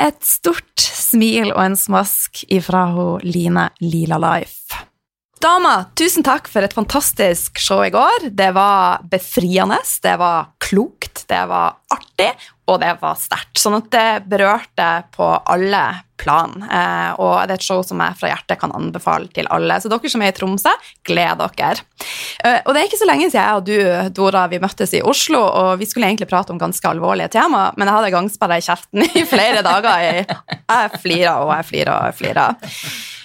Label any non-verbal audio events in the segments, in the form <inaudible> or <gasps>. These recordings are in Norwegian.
Et stort smil og en smask ifra hun Line Lila Life. Dama, tusen takk for et fantastisk show i går. Det var befriende, det var klokt, det var artig, og det var sterkt. Sånn at det berørte på alle plan. Eh, og det er et show som jeg fra hjertet kan anbefale til alle. Så dere som er i Tromsø, gled dere. Eh, og det er ikke så lenge siden jeg og du, Dora, vi møttes i Oslo, og vi skulle egentlig prate om ganske alvorlige tema, men jeg hadde gangsperra i kjeften i flere dager. Jeg flirer og jeg flirer og jeg flira.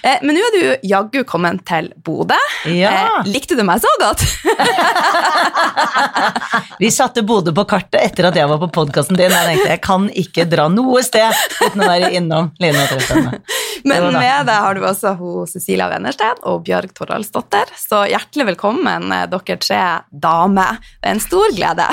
Eh, men nå er du jaggu kommet til Bodø. Ja. Eh, likte du meg så godt? <laughs> Vi satte Bodø på kartet etter at jeg var på podkasten din. Jeg tenkte jeg kan ikke dra noe sted uten å være innom Line. <laughs> Men med deg har du også hun Cecilia Wennersten og Bjørg Toralsdottir. Så hjertelig velkommen, eh, dere tre damer. Det er en stor glede.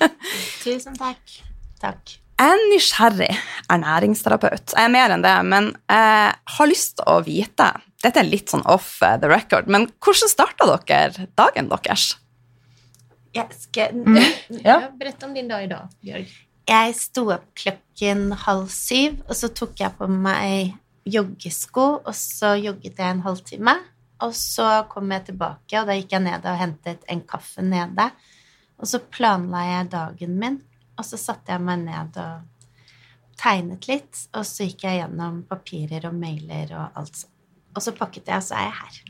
<laughs> Tusen takk. Takk. Jeg er nysgjerrig ernæringsterapeut. Jeg er mer enn det, men jeg har lyst til å vite Dette er litt sånn off the record, men hvordan starta dere dagen deres? Jeg, skal, Ja. Berett om din dag i dag, Bjørg. Jeg sto opp klokken halv syv, og så tok jeg på meg joggesko, og så jogget jeg en halvtime. Og så kom jeg tilbake, og da gikk jeg ned og hentet en kaffe nede. Og så planla jeg dagen min, og så satte jeg meg ned og tegnet litt, og så gikk jeg gjennom papirer og mailer og alt sånt. Og så pakket jeg, og så er jeg her.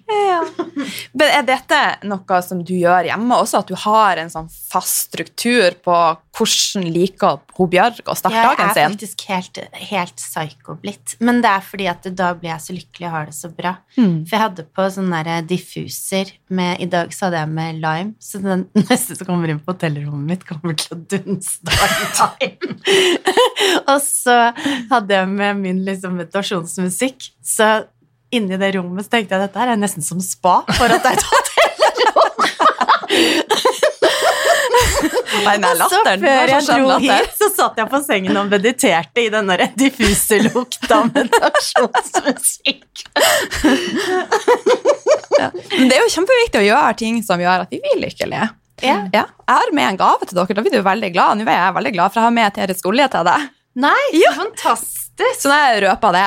Men Er dette noe som du gjør hjemme også, at du har en sånn fast struktur på hvordan liker hun Bjørg å starte dagen sin? Jeg er faktisk helt, helt psycho blitt. Men det er fordi at da blir jeg så lykkelig og har det så bra. Mm. For jeg hadde på sånn derre diffuser med I dag så hadde jeg med lime, så den <laughs> neste som kommer inn på hotellrommet mitt, kommer til å dunste av lime. <laughs> og så hadde jeg med min liksom meditasjonsmusikk, så inni det rommet så tenkte jeg at dette her er nesten som spa, for at det er et <laughs> Nei, nei, Og så før jeg dro hit, så satt jeg på sengen og mediterte i den der diffuse lukta av meditasjonsmusikk. <laughs> Men det er jo kjempeviktig å gjøre ting som gjør at vi blir lykkelige. Ja. Ja, jeg har med en gave til dere. Da blir du veldig glad. Nå er jeg veldig glad, for jeg har med eterisk olje til deg. Nei, ja. fantastisk. Så nå har jeg røpa det.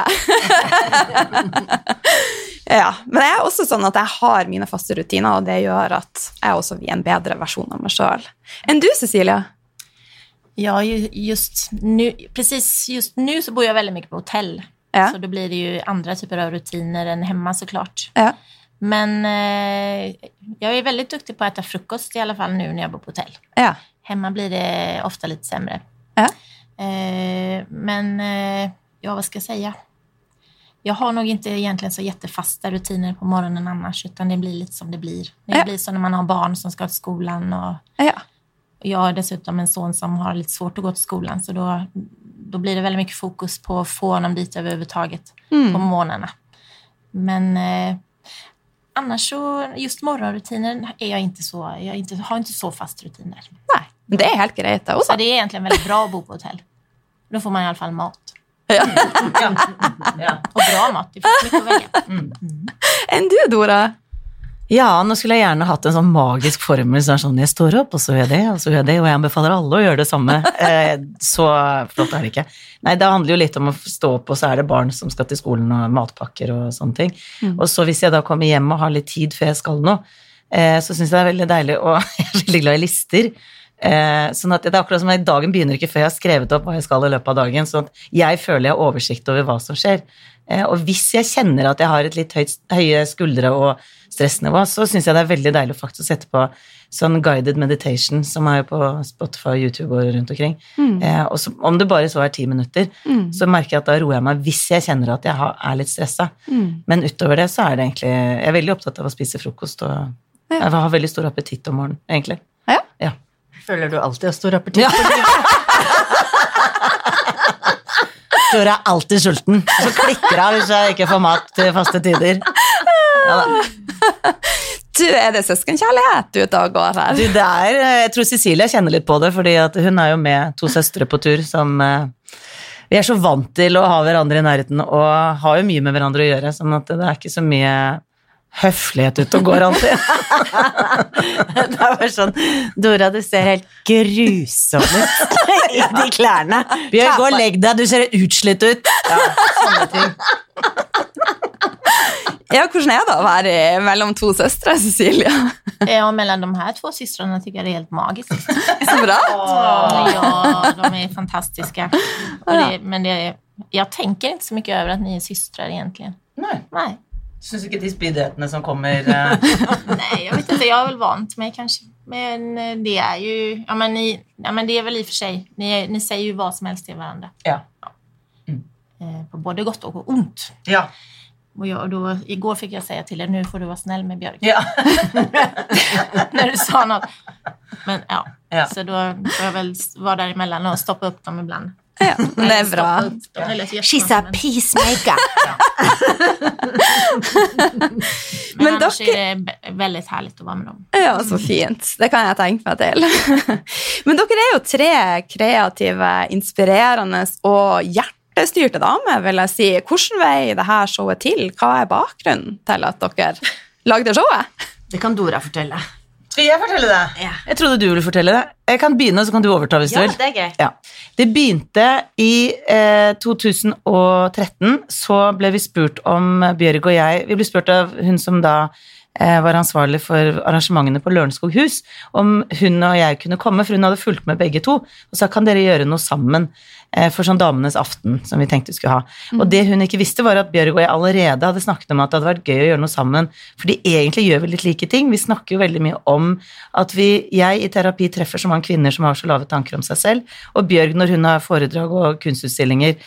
<laughs> ja, Men det er også sånn at jeg har mine faste rutiner, og det gjør at jeg også blir en bedre versjon av meg sjøl. Enn du, Cecilia? Ja, just nu, precis just nu så bor jeg veldig mye på hotell. Ja. Så da blir det jo andre typer av rutiner än hemma såklart. Ja. Men eh, jeg er veldig duktig på å spise frukost i alle fall nå når jeg bor på hotell. Ja. Hemma blir det ofte litt sämre. Ja. Eh, men eh, ja, vad ska jag säga? Jag har nog inte egentligen så jättefasta rutiner på morgonen annars, utan det blir lite som det blir. Det Ja. blir så när man har barn som ska till skolan och Ja. jag har dessutom en son som har lite svårt att gå till skolan så då, då blir det väldigt mycket fokus på att få honom dit överhuvudtaget Mm. på morgnarna. Men eh, annars så, just morgonrutiner är jag inte så, jag inte, har inte så fast rutiner. Men det er helt greit, det Så det är egentligen väldigt bra att bo på hotell. Då får man i alla fall mat. Ja. Ja. Og bra mat, De fikk litt å velge. Mm. <laughs> Enn du, Dora? Ja, nå skulle jeg gjerne hatt en sånn magisk formel som er sånn jeg står opp, og så gjør jeg det, og så gjør jeg det, og jeg anbefaler alle å gjøre det samme. <laughs> Eh, så flott er det ikke. Nei, det handler jo litt om å stå opp, og så er det barn som skal til skolen, og matpakker og sånne ting. Og så hvis jeg da kommer hjem og har litt tid før jeg skal noe, eh, så syns jeg det er veldig deilig, og <laughs> jeg er veldig glad i lister. Eh, sånn at det er akkurat som at Dagen begynner ikke før jeg har skrevet opp hva jeg skal i løpet av dagen. sånn at jeg føler jeg har oversikt over hva som skjer. Eh, og hvis jeg kjenner at jeg har et litt høyt, høye skuldre og stressnivå, så syns jeg det er veldig deilig å faktisk sette på sånn guided meditation som er jo på Spotify og YouTube og rundt omkring. Eh, og så, om det bare så er ti minutter, så merker jeg at da roer jeg meg hvis jeg kjenner at jeg har, er litt stressa. Men utover det så er det egentlig Jeg er veldig opptatt av å spise frokost og jeg har veldig stor appetitt om morgenen, egentlig. Ja. Ja. Føler du alltid har stor appetitt? Ja. <laughs> Dora er alltid sulten. Så klikker jeg hvis jeg ikke får mat til faste tider. Ja, da. Du, er det søskenkjærlighet ute og går her? Du, det er, jeg tror Cecilie kjenner litt på det, fordi hun er jo med to søstre på tur som eh, Vi er så vant til å ha hverandre i nærheten og har jo mye med hverandre å gjøre, sånn at det er ikke så mye høflighet ute og går alltid. <laughs> Det er bare sånn Dora, du ser helt grusom ut <laughs> i de klærne. Bjørn, gå og legg deg, du ser utslitt ut. Ja, sånne ting. Ja, hvordan er det å være mellom to søstre, Cecilia? Ja, mellom mellan de her to søstrene tycker jeg det er helt magisk. Så bra. Ja, de er fantastiske. Det, men det jeg tenker ikke så mye over at dere er søstre, egentlig. Nei, Nej. Syns ikke de spydighetene som kommer <laughs> Nei, jeg vet ikke. Jeg har vel vant meg, kanskje. Men eh, det er jo Ja, men, ni, ja, men det er vel i og for seg Ni, sier jo hva som helst til hverandre. Ja. Mm. på både godt og ont. Ja. Og, jag, och då, går fikk jeg si til deg nå får du være snill med Bjørk. ja. <laughs> Når du sa noe. Men ja, Ja. så da får jeg vel være der imellom og stoppe opp dem ibland. Ja, <laughs> det er bra. She's a men- peacemaker. <laughs> Men, Men dere- be- väldigt härligt att vara med dem. Ja, så fint. Det kan jeg tenke meg til. <laughs> Men dere er jo tre kreative, inspirerende og hjertestyrte damer, vil jeg si. Hvilken vei det her showet til? Hva er bakgrunnen til at dere lagde showet? Det kan Dora fortelle. Skal jeg fortelle det? Ja. Jeg trodde du ville fortelle det. Jeg kan begynne, så kan du overta hvis Ja, du vil. det er gøy. Ja. Det begynte i eh, 2013. Så ble vi spurt om Bjørg og jeg Vi ble spurt av hun som da eh, var ansvarlig for arrangementene på Lørenskog hus, om hun og jeg kunne komme, for hun hadde fulgt med begge to, og sa kan dere gjøre noe sammen for sånn Damenes aften, som vi tenkte vi skulle ha. Og det hun ikke visste, var at Bjørg og jeg allerede hadde snakket om at det hadde vært gøy å gjøre noe sammen, fordi egentlig gjør vi litt like ting. Vi snakker jo veldig mye om at vi, jeg i terapi treffer så mange kvinner som har så lave tanker om seg selv, og Bjørg når hun har foredrag og kunstutstillinger,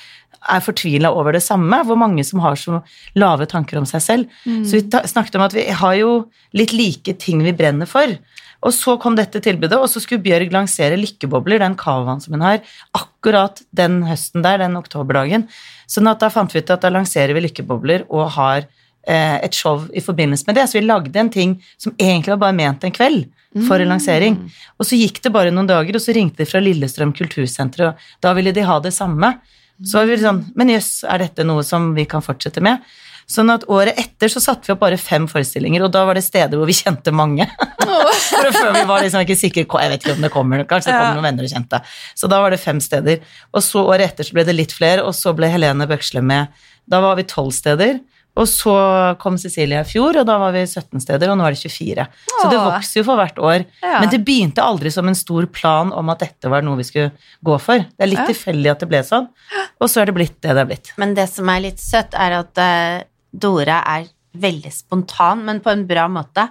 er fortvila over det samme, hvor mange som har så lave tanker om seg selv. Så vi snakket om at vi har jo litt like ting vi brenner for. Og så kom dette tilbudet, og så skulle Bjørg lansere Lykkebobler, den kavaen som hun har, akkurat den høsten der, den oktoberdagen. Sånn at da fant vi ut at da lanserer vi Lykkebobler og har eh, et show i forbindelse med det. Så vi lagde en ting som egentlig var bare ment en kveld for en lansering. Og så gikk det bare noen dager, og så ringte de fra Lillestrøm kultursenter, og da ville de ha det samme. Så var vi sånn Men jøss, er dette noe som vi kan fortsette med? Sånn at året etter så satte vi opp bare fem forestillinger, og da var det steder hvor vi kjente mange. <laughs> For før vi var liksom ikke sikre Jeg vet ikke om det kommer, kanskje det kommer noen venner og kjente. Så da var det fem steder. Og så året etter så ble det litt flere, og så ble Helene Bøksle med. Da var vi tolv steder. Og så kom Cecilie i fjor, og da var vi 17 steder, og nå er det 24. Så det vokser jo for hvert år. Ja. Men det begynte aldri som en stor plan om at dette var noe vi skulle gå for. Det er litt Ja. tilfeldig at det ble sånn, og så er det blitt det det er blitt. Men det som er litt søtt, er at eh, Dora er veldig spontan, men på en bra måte.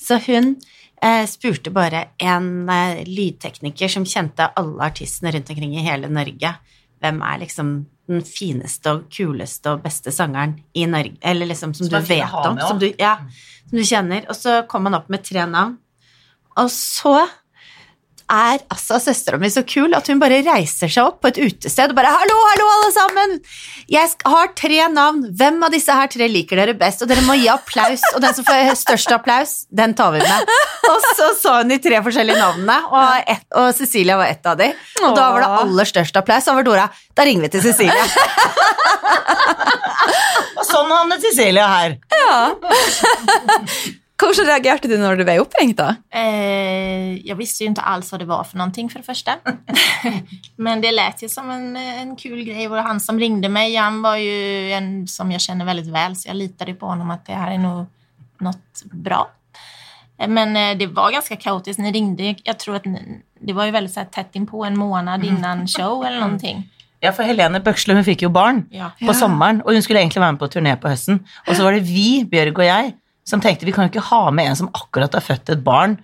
Så hun eh, spurte bare en eh, lydtekniker som kjente alle artistene rundt omkring i hele Norge. Hvem er liksom den fineste og kuleste og beste sangeren i Norge? Eller liksom som, Som du vet om, som du, ja, som du kjenner. Og så kom han opp med tre navn. Og så er altså søstera mi så kul at hun bare reiser seg opp på et utested og bare 'Hallo, hallo, alle sammen! Jeg har tre navn. Hvem av disse her tre liker dere best?' Og dere må gi applaus, og den som får størst applaus, den tar vi med. Og så så hun de tre forskjellige navnene, og, et, og Cecilia var ett av de. Og da var det aller størst applaus. Da var Dora 'Da ringer vi til Cecilia'. Og sånn havnet Cecilia her. Hvordan reagerte du når du ble oppringt, da? Eh, jeg visste jo ikke alls hva det var for noe, for det første. <laughs> Men det lät jo som en, en kul greie. Og han som ringde meg, han var jo en som jeg kjenner veldig vel, så jeg litet på ham at det her er noe något bra. Eh, Men eh, det var ganske kaotisk. Ni ringde, jeg tror at ni, det var jo veldig så tett innpå, en måned <laughs> innan show eller noe. Ja, for Helene Bøksle hun fikk jo barn Ja. på sommeren, og hun skulle egentlig være med på turné på høsten. Og så var det vi, Bjørg og jeg, som tenkte vi kan jo ikke ha med en som akkurat har født et barn.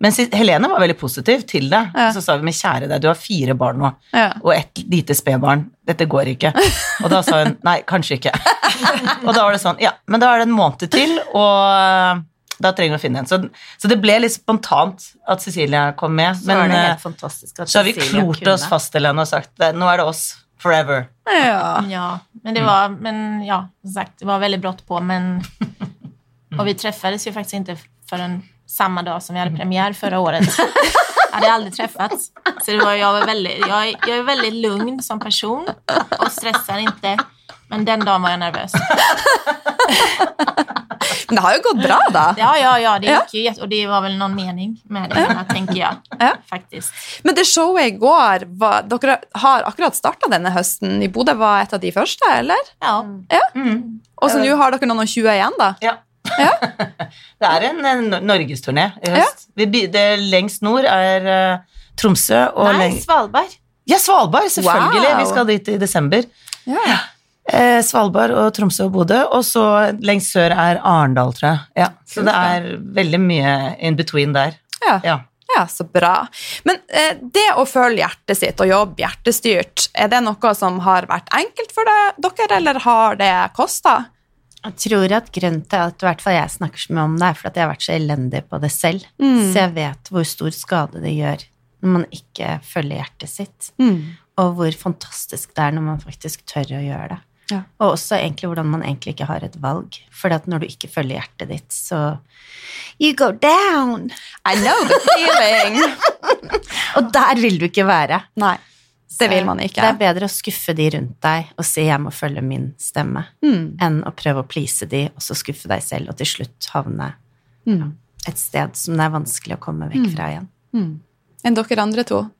Men Helene var veldig positiv til det. Ja. Så sa vi men kjære deg, du har fire barn nå, Ja. og et lite spedbarn. Dette går ikke. <laughs> Og da sa hun nei, kanskje ikke. <laughs> Og da var det sånn, ja, men da er det en måned til, og da trenger vi å finne en. Så, så det ble litt spontant at Cecilia kom med. Så Men det eh, så har vi klort oss fast, Helene, og sagt eh, nå er det oss forever. Ja. Ja, men det var, men ja, som sagt, det var veldig brått på, men <laughs> och vi träffades ju faktiskt inte förrän samma dag som vi hade premiär förra året. <laughs> hade aldrig träffats. Så det var, jag, var väldigt, jag, är- jag är väldigt lugn som person och stressar inte. Men den dagen var jeg nervøs. Men det har jo gått bra, da. Ja, ja, ja, det gikk jo, og det var vel noen mening med det, <laughs> tenker jeg. faktisk. Men det showet i går, var, dere har akkurat starta denne høsten i Bodø, var et av de første, eller? Ja. Og så nå har dere noen og 20 igjen, da? Ja. <laughs> det er en, en nor- norgesturné i høst. Vi, det lengst nord er uh, Tromsø og Nei, leng- Svalbard. Ja, Svalbard, selvfølgelig! Wow. Vi skal dit i desember. Ja. Eh, Svalbard og Tromsø og Bodø. Og så lengst sør er Arendal, tror jeg. Ja, så det er veldig mye in between der. Ja. Ja. Ja, så bra. Men eh, det å følge hjertet sitt og jobbe hjertestyrt, er det noe som har vært enkelt for deg, dere, eller har det kosta? Jeg tror at grunnen til at i hvert fall jeg snakker så mye om det, er fordi at jeg har vært så elendig på det selv. Mm. Så jeg vet hvor stor skade det gjør når man ikke følger hjertet sitt. Mm. Og hvor fantastisk det er når man faktisk tør å gjøre det. Ja. Og også egentlig hvordan man egentlig ikke har et valg. For når du ikke følger hjertet ditt, så You go down! I know the feeling! <laughs> Og der vil du ikke være. Nei, det vil man ikke. Det er bedre å skuffe de rundt deg og si 'jeg må følge min stemme', Mm. enn å prøve å please de, og så skuffe deg selv, og til slutt havne Mm. et sted som det er vanskelig å komme vekk fra igjen. Mm. Enn dere andre to?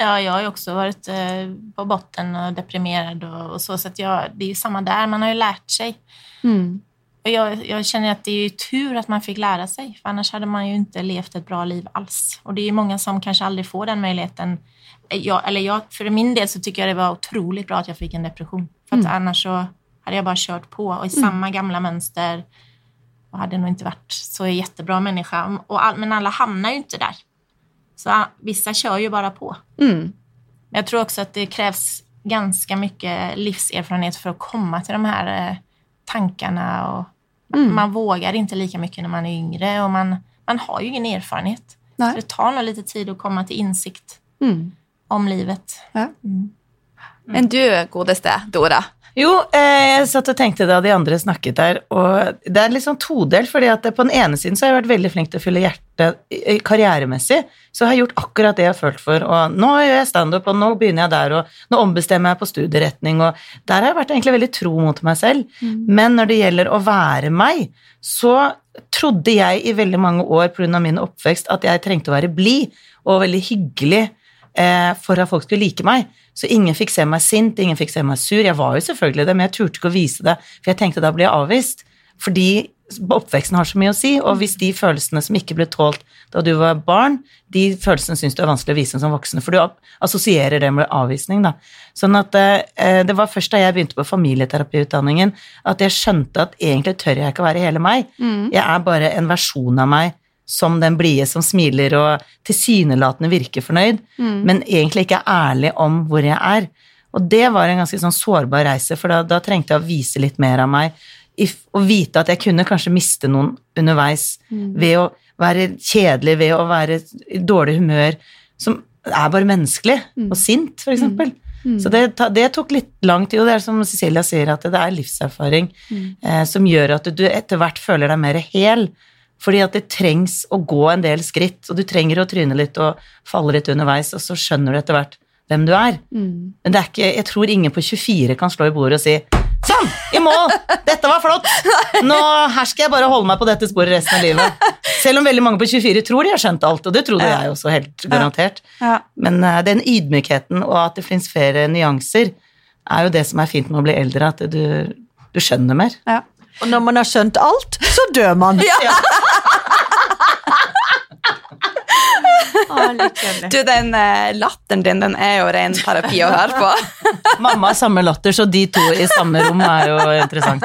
Ja, jeg har jo også varit eh, på botten og deprimert, og, og så, så att jag, det er jo samme der. man har jo lært seg. Mm. Och jag, jag känner att det är jo tur att man fick lära sig, för annars hade man ju inte levt ett bra liv alls. Och det är jo många som kanske aldrig får den möjligheten. Jag, eller jag, för min del så tycker jag det var otroligt bra att jag fick en depression. För mm. annars så hade jag bara kört på och i samma gamla mönster och hade nog inte varit så jättebra människa. Och all, men alla hamnar ju inte där. Så vissa kör ju bara på. Mm. Men jag tror också att det krävs ganska mycket livserfarenhet för att komma till de här tankene tankarna. Och Man vågar inte lika mycket när man är yngre och man, man har ju ingen erfarenhet. Nej. Så det tar nog lite tid att komma till insikt Mm. om livet. Ja. Enn du, godeste Dora? Jo, eh, jeg satt og tenkte da de andre snakket der, og det er litt sånn todelt, fordi at på den ene siden så har jeg vært veldig flink til å fylle hjertet karrieremessig, så har jeg gjort akkurat det jeg har følt for, og nå gjør jeg standup, og nå begynner jeg der, og nå ombestemmer jeg på studieretning, og der har jeg vært egentlig veldig tro mot meg selv. Men når det gjelder å være meg, så trodde jeg i veldig mange år av min oppvekst at jeg trengte å være blid og veldig hyggelig for at folk skulle like meg. Så ingen fikk se meg sint, ingen fikk se meg sur. Jeg var jo selvfølgelig det, men jeg turte ikke å vise det, for jeg tenkte da blir jeg avvist. Fordi oppveksten har så mye å si, og hvis de følelsene som ikke ble tålt da du var barn, de følelsene syns du er vanskelig å vise som voksen, for du assosierer det med avvisning, da. Sånn at eh, det var først da jeg begynte på familieterapiutdanningen at jeg skjønte at egentlig tør jeg ikke å være hele meg. Jeg er bare en versjon av meg som den blide som smiler og tilsynelatende virker fornøyd, men egentlig ikke er ærlig om hvor jeg er. Og det var en ganske sånn sårbar reise, for da, da trengte jeg å vise litt mer av meg. Og vite at jeg kunne kanskje miste noen underveis ved å være kjedelig, ved å være i dårlig humør, som er bare menneskelig, og sint, for eksempel. Så det, det tok litt lang tid, og det er som Cecilia sier, at det er livserfaring eh, som gjør at du etter hvert føler deg mer hel. Fordi at det trengs å gå en del skritt, og du trenger å tryne litt og falle litt underveis, og så skjønner du etter hvert hvem du er. Men det er ikke, jeg tror ingen på 24 kan slå i bordet og si Sånn! I mål! Dette var flott! Nå, her skal jeg bare holde meg på dette sporet resten av livet. Selv om veldig mange på 24 tror de har skjønt alt, og det trodde jeg også helt garantert. Ja. Men eh, den ydmykheten og at det fins flere nyanser, er jo det som er fint med å bli eldre, at du, du skjønner mer. Ja. Og når man har skjønt alt, så dør man. <laughs> Ja. kjedelig. Du, den eh, latteren din, den er jo ren terapi å høre på. <laughs> Mamma har samme latter, så de to i samme rom er jo interessant.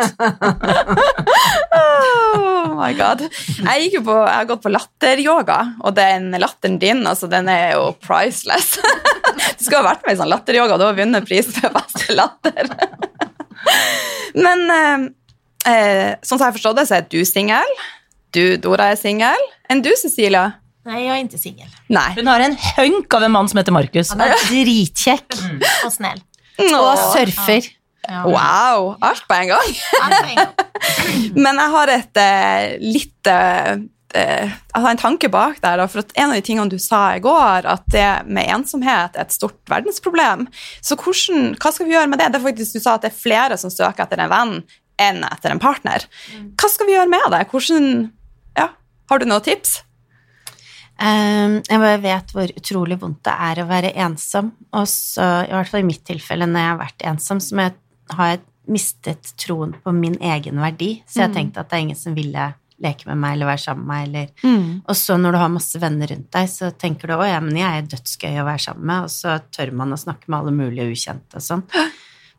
Oh my god. Jeg, gikk jo på, jeg har gått på latteryoga, og den latteren din, altså, den er jo priceless. <laughs> Du skulle ha vært med i sånn latteryoga, du har vunnet pris for beste latter. Men eh, sånn som jeg forstår det, så er du singel. Du, Dora, er singel. Enn du, Cecilia? Nei, jeg er ikke singel. Hun har en hunk av en mann som heter Markus. Han er dritkjekk og snäll. og surfer. Ja. Wow, alt på en gang. <laughs> Men jeg har et eh, litt eh, eh, Jeg har en tanke bak der. da, For at en av de tingene du sa i går, at det med ensomhet er et stort verdensproblem. Så hvordan, hva skal vi gjøre med det? Det er faktisk Du sa at det er flere som søker etter en venn enn etter en partner. Hva skal vi gjøre med det? Hvordan, ja, Har du noen tips? Um, jeg bare vet hvor utrolig vondt det er å være ensom. Og så, i hvert fall i mitt tilfelle, når jeg har vært ensom, så jeg, har jeg mistet troen på min egen verdi. Så jeg tenkte at det er ingen som ville leke med meg eller være sammen med meg. Eller. Og så når du har masse venner rundt deg, så tenker du å ja, men jeg er dødsgøy å være sammen med, og så tør man å snakke med alle mulige ukjente og sånn. <gasps>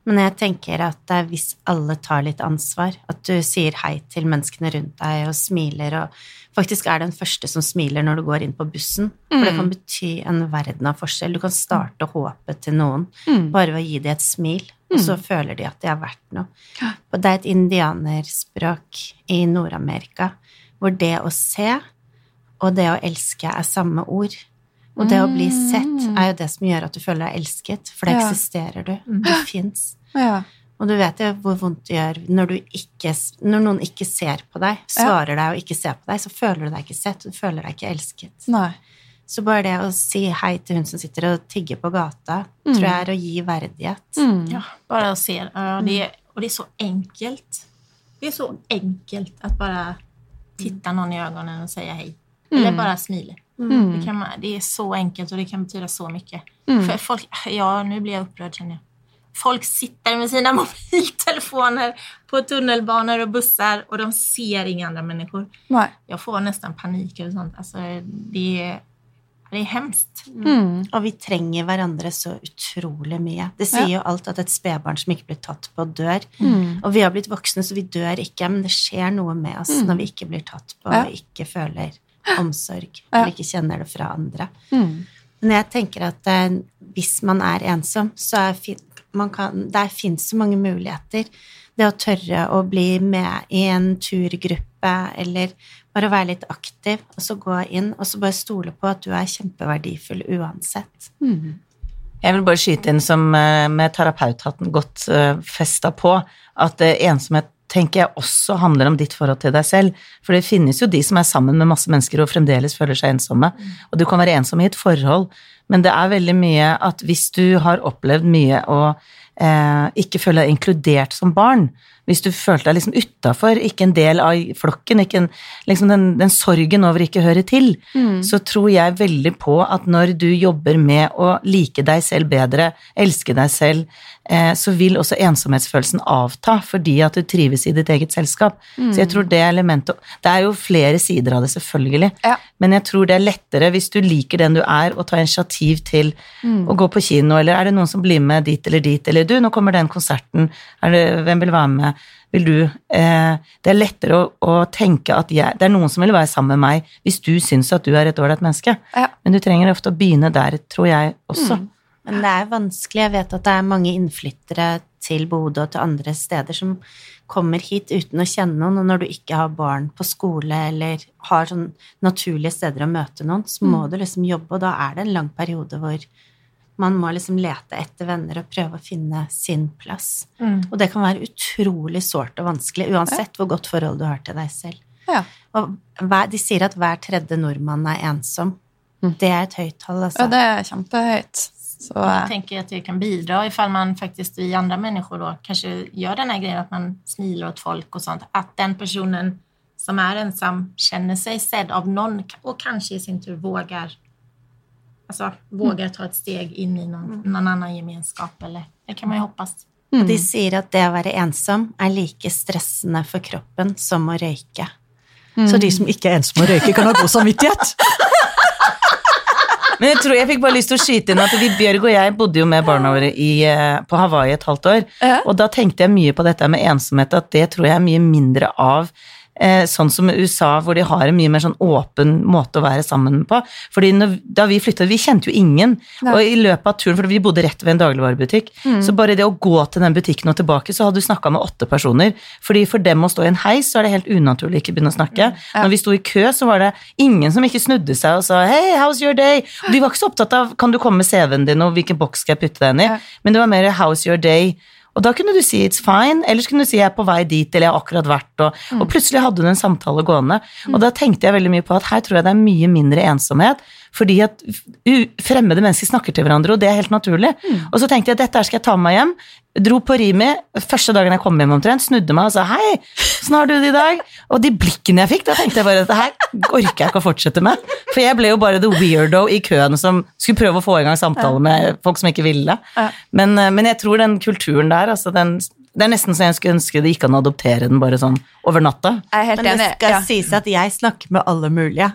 Men jeg tenker at hvis alle tar litt ansvar, at du sier hei til menneskene rundt deg og smiler, og faktisk er den første som smiler når du går inn på bussen, for det kan bety en verden av forskjell. Du kan starte håpet til noen bare ved å gi dem et smil, og så føler de at de har vært noe. Og det er et indianerspråk i Nord-Amerika hvor det å se og det å elske er samme ord. Og det å bli sett er jo det som gjør at du føler deg elsket, for det Ja. eksisterer du. Du fins. Ja. Og du vet jo hvor vondt det gjør når, du ikke, når noen ikke ser på deg, svarer deg og ikke ser på deg, så føler du deg ikke sett, og du føler deg ikke elsket. Nei. Så bare det å si hei til hun som sitter og tigger på gata, tror jeg er å gi verdighet. Ja, bare å se. Ja, det Og det er så enkelt. Det er så enkelt at bare titta noen i øynene og si hei. Eller bare bara smila. Det, kan man, det är så enkelt och det kan betyda så mycket. För folk, ja, nu blir jag upprörd känner jag. Folk sitter med sina <laughs> mobiltelefoner på tunnelbanor och bussar och de ser inga andra människor. Nej. Jag får nästan panik eller sånt. Alltså, det, är, det är hemskt. Og vi trenger hverandre så utrolig mye. Det sier jo alt at et spedbarn som ikke blir tatt på, dør. Og vi har blitt voksne, så vi dør ikke, men det skjer noe med oss når vi ikke blir tatt på Ja. og ikke føler omsorg, Ja. eller ikke kjenner det fra andre. Men jeg tenker at eh, hvis man er ensom, så er fin man kan, der fins så mange muligheter. Det å tørre å bli med i en turgruppe, eller bare være litt aktiv, og så gå inn, og så bare stole på at du er kjempeverdifull uansett. Jeg vil bare skyte inn som eh, med terapeuthatten godt uh, festa på, at eh, ensomhet tenker jeg også handler om ditt forhold til deg selv. For det finnes jo de som er sammen med masse mennesker og fremdeles føler seg ensomme. Og du kan være ensom i et forhold, men det er veldig mye at hvis du har opplevd mye og eh, ikke føler deg inkludert som barn, hvis du følte deg liksom utafor, ikke en del av flokken, ikke en, liksom den, den sorgen over ikke å høre til, så tror jeg veldig på at når du jobber med å like deg selv bedre, elske deg selv, eh, så vil også ensomhetsfølelsen avta fordi at du trives i ditt eget selskap. Så jeg tror det elementet Det er jo flere sider av det, selvfølgelig, Ja. men jeg tror det er lettere hvis du liker den du er, å ta initiativ til å gå på kino, eller er det noen som blir med dit eller dit, eller du, nå kommer den konserten, er det, hvem vil være med? Vil du eh, Det er lettere å, å tenke at jeg, det er noen som vil være sammen med meg hvis du syns at du er et ålreit menneske. Ja. Men du trenger ofte å begynne der, tror jeg også. Men det er vanskelig. Jeg vet at det er mange innflyttere til Bodø og til andre steder som kommer hit uten å kjenne noen, og når du ikke har barn på skole eller har sånn naturlige steder å møte noen, så må du liksom jobbe, og da er det en lang periode hvor man må liksom lete etter venner og prøve å finne sin plass. Og det kan være utrolig sårt og vanskelig, uansett hvor godt forhold du har til deg selv. Ja. Og hver, de sier at hver tredje nordmann er ensom. Det er et høyt tall, altså. ja, det er kjempehøyt. Så, jeg tenker at det kan bidra ifall man faktisk vi andre mennesker da, kanskje gjør denne greia at man smiler åt folk og sånt. At den personen som er ensom, kjenner seg sett av noen, og kanskje i sin tur vågar, alltså, vågar ta ett steg inn i noen, noen annen gemenskap. Eller, det kan man jo hoppas. Mm. de sier at det å være ensom er like stressende for kroppen som å røyke. Så de som ikke er ensomme og røyker, kan ha god samvittighet. <laughs> Men jeg tror jeg fikk bare lyst til å skyte inn at vi, Bjørg og jeg bodde jo med barna våre i, eh, på Hawaii et halvt år. Og da tenkte jeg mye på dette med ensomhet, at det tror jeg er mye mindre av sånn som USA, hvor de har en mye mer sånn åpen måte å være sammen på. Fordi når, da vi flyttet, vi kjente jo ingen, Nei. og i løpet av turen, for vi bodde rett ved en dagligvarebutikk, så bare det å gå til den butikken og tilbake, så hadde du snakka med åtte personer. Fordi for dem å stå i en heis, så er det helt unaturlig ikke begynne å snakke. Når vi sto i kø, så var det ingen som ikke snudde seg og sa hei, how's your day? Og de var ikke så opptatt av kan du komme med CV-en din og hvilken boks skal jeg putte deg inn i, Ja. men det var mer how's your day? Og da kunne du si it's fine, eller så kunne du si jeg er på vei dit, eller jeg har akkurat vært, og, og plutselig hadde du en samtale gående. Og da tenkte jeg veldig mye på at her tror jeg det er mye mindre ensomhet, fordi at fremmede mennesker snakker til hverandre, og det er helt naturlig. Og så tenkte jeg dette her skal jeg ta med meg hjem. Dro på Rimi første dagen jeg kom hjem omtrent, snudde meg og sa hei, åssen har du det i dag? Og de blikkene jeg fikk, da tenkte jeg bare dette her orker jeg ikke å fortsette med. For jeg ble jo bare the weirdo i køen som skulle prøve å få i gang samtale med folk som ikke ville. Men, eh, men jeg tror den kulturen der, altså den det er nesten så jeg skulle ønske det gikk an å adoptere den bare sånn over natta. jeg er helt Men det enig. skal Ja. sies at jeg snakker med alle mulige.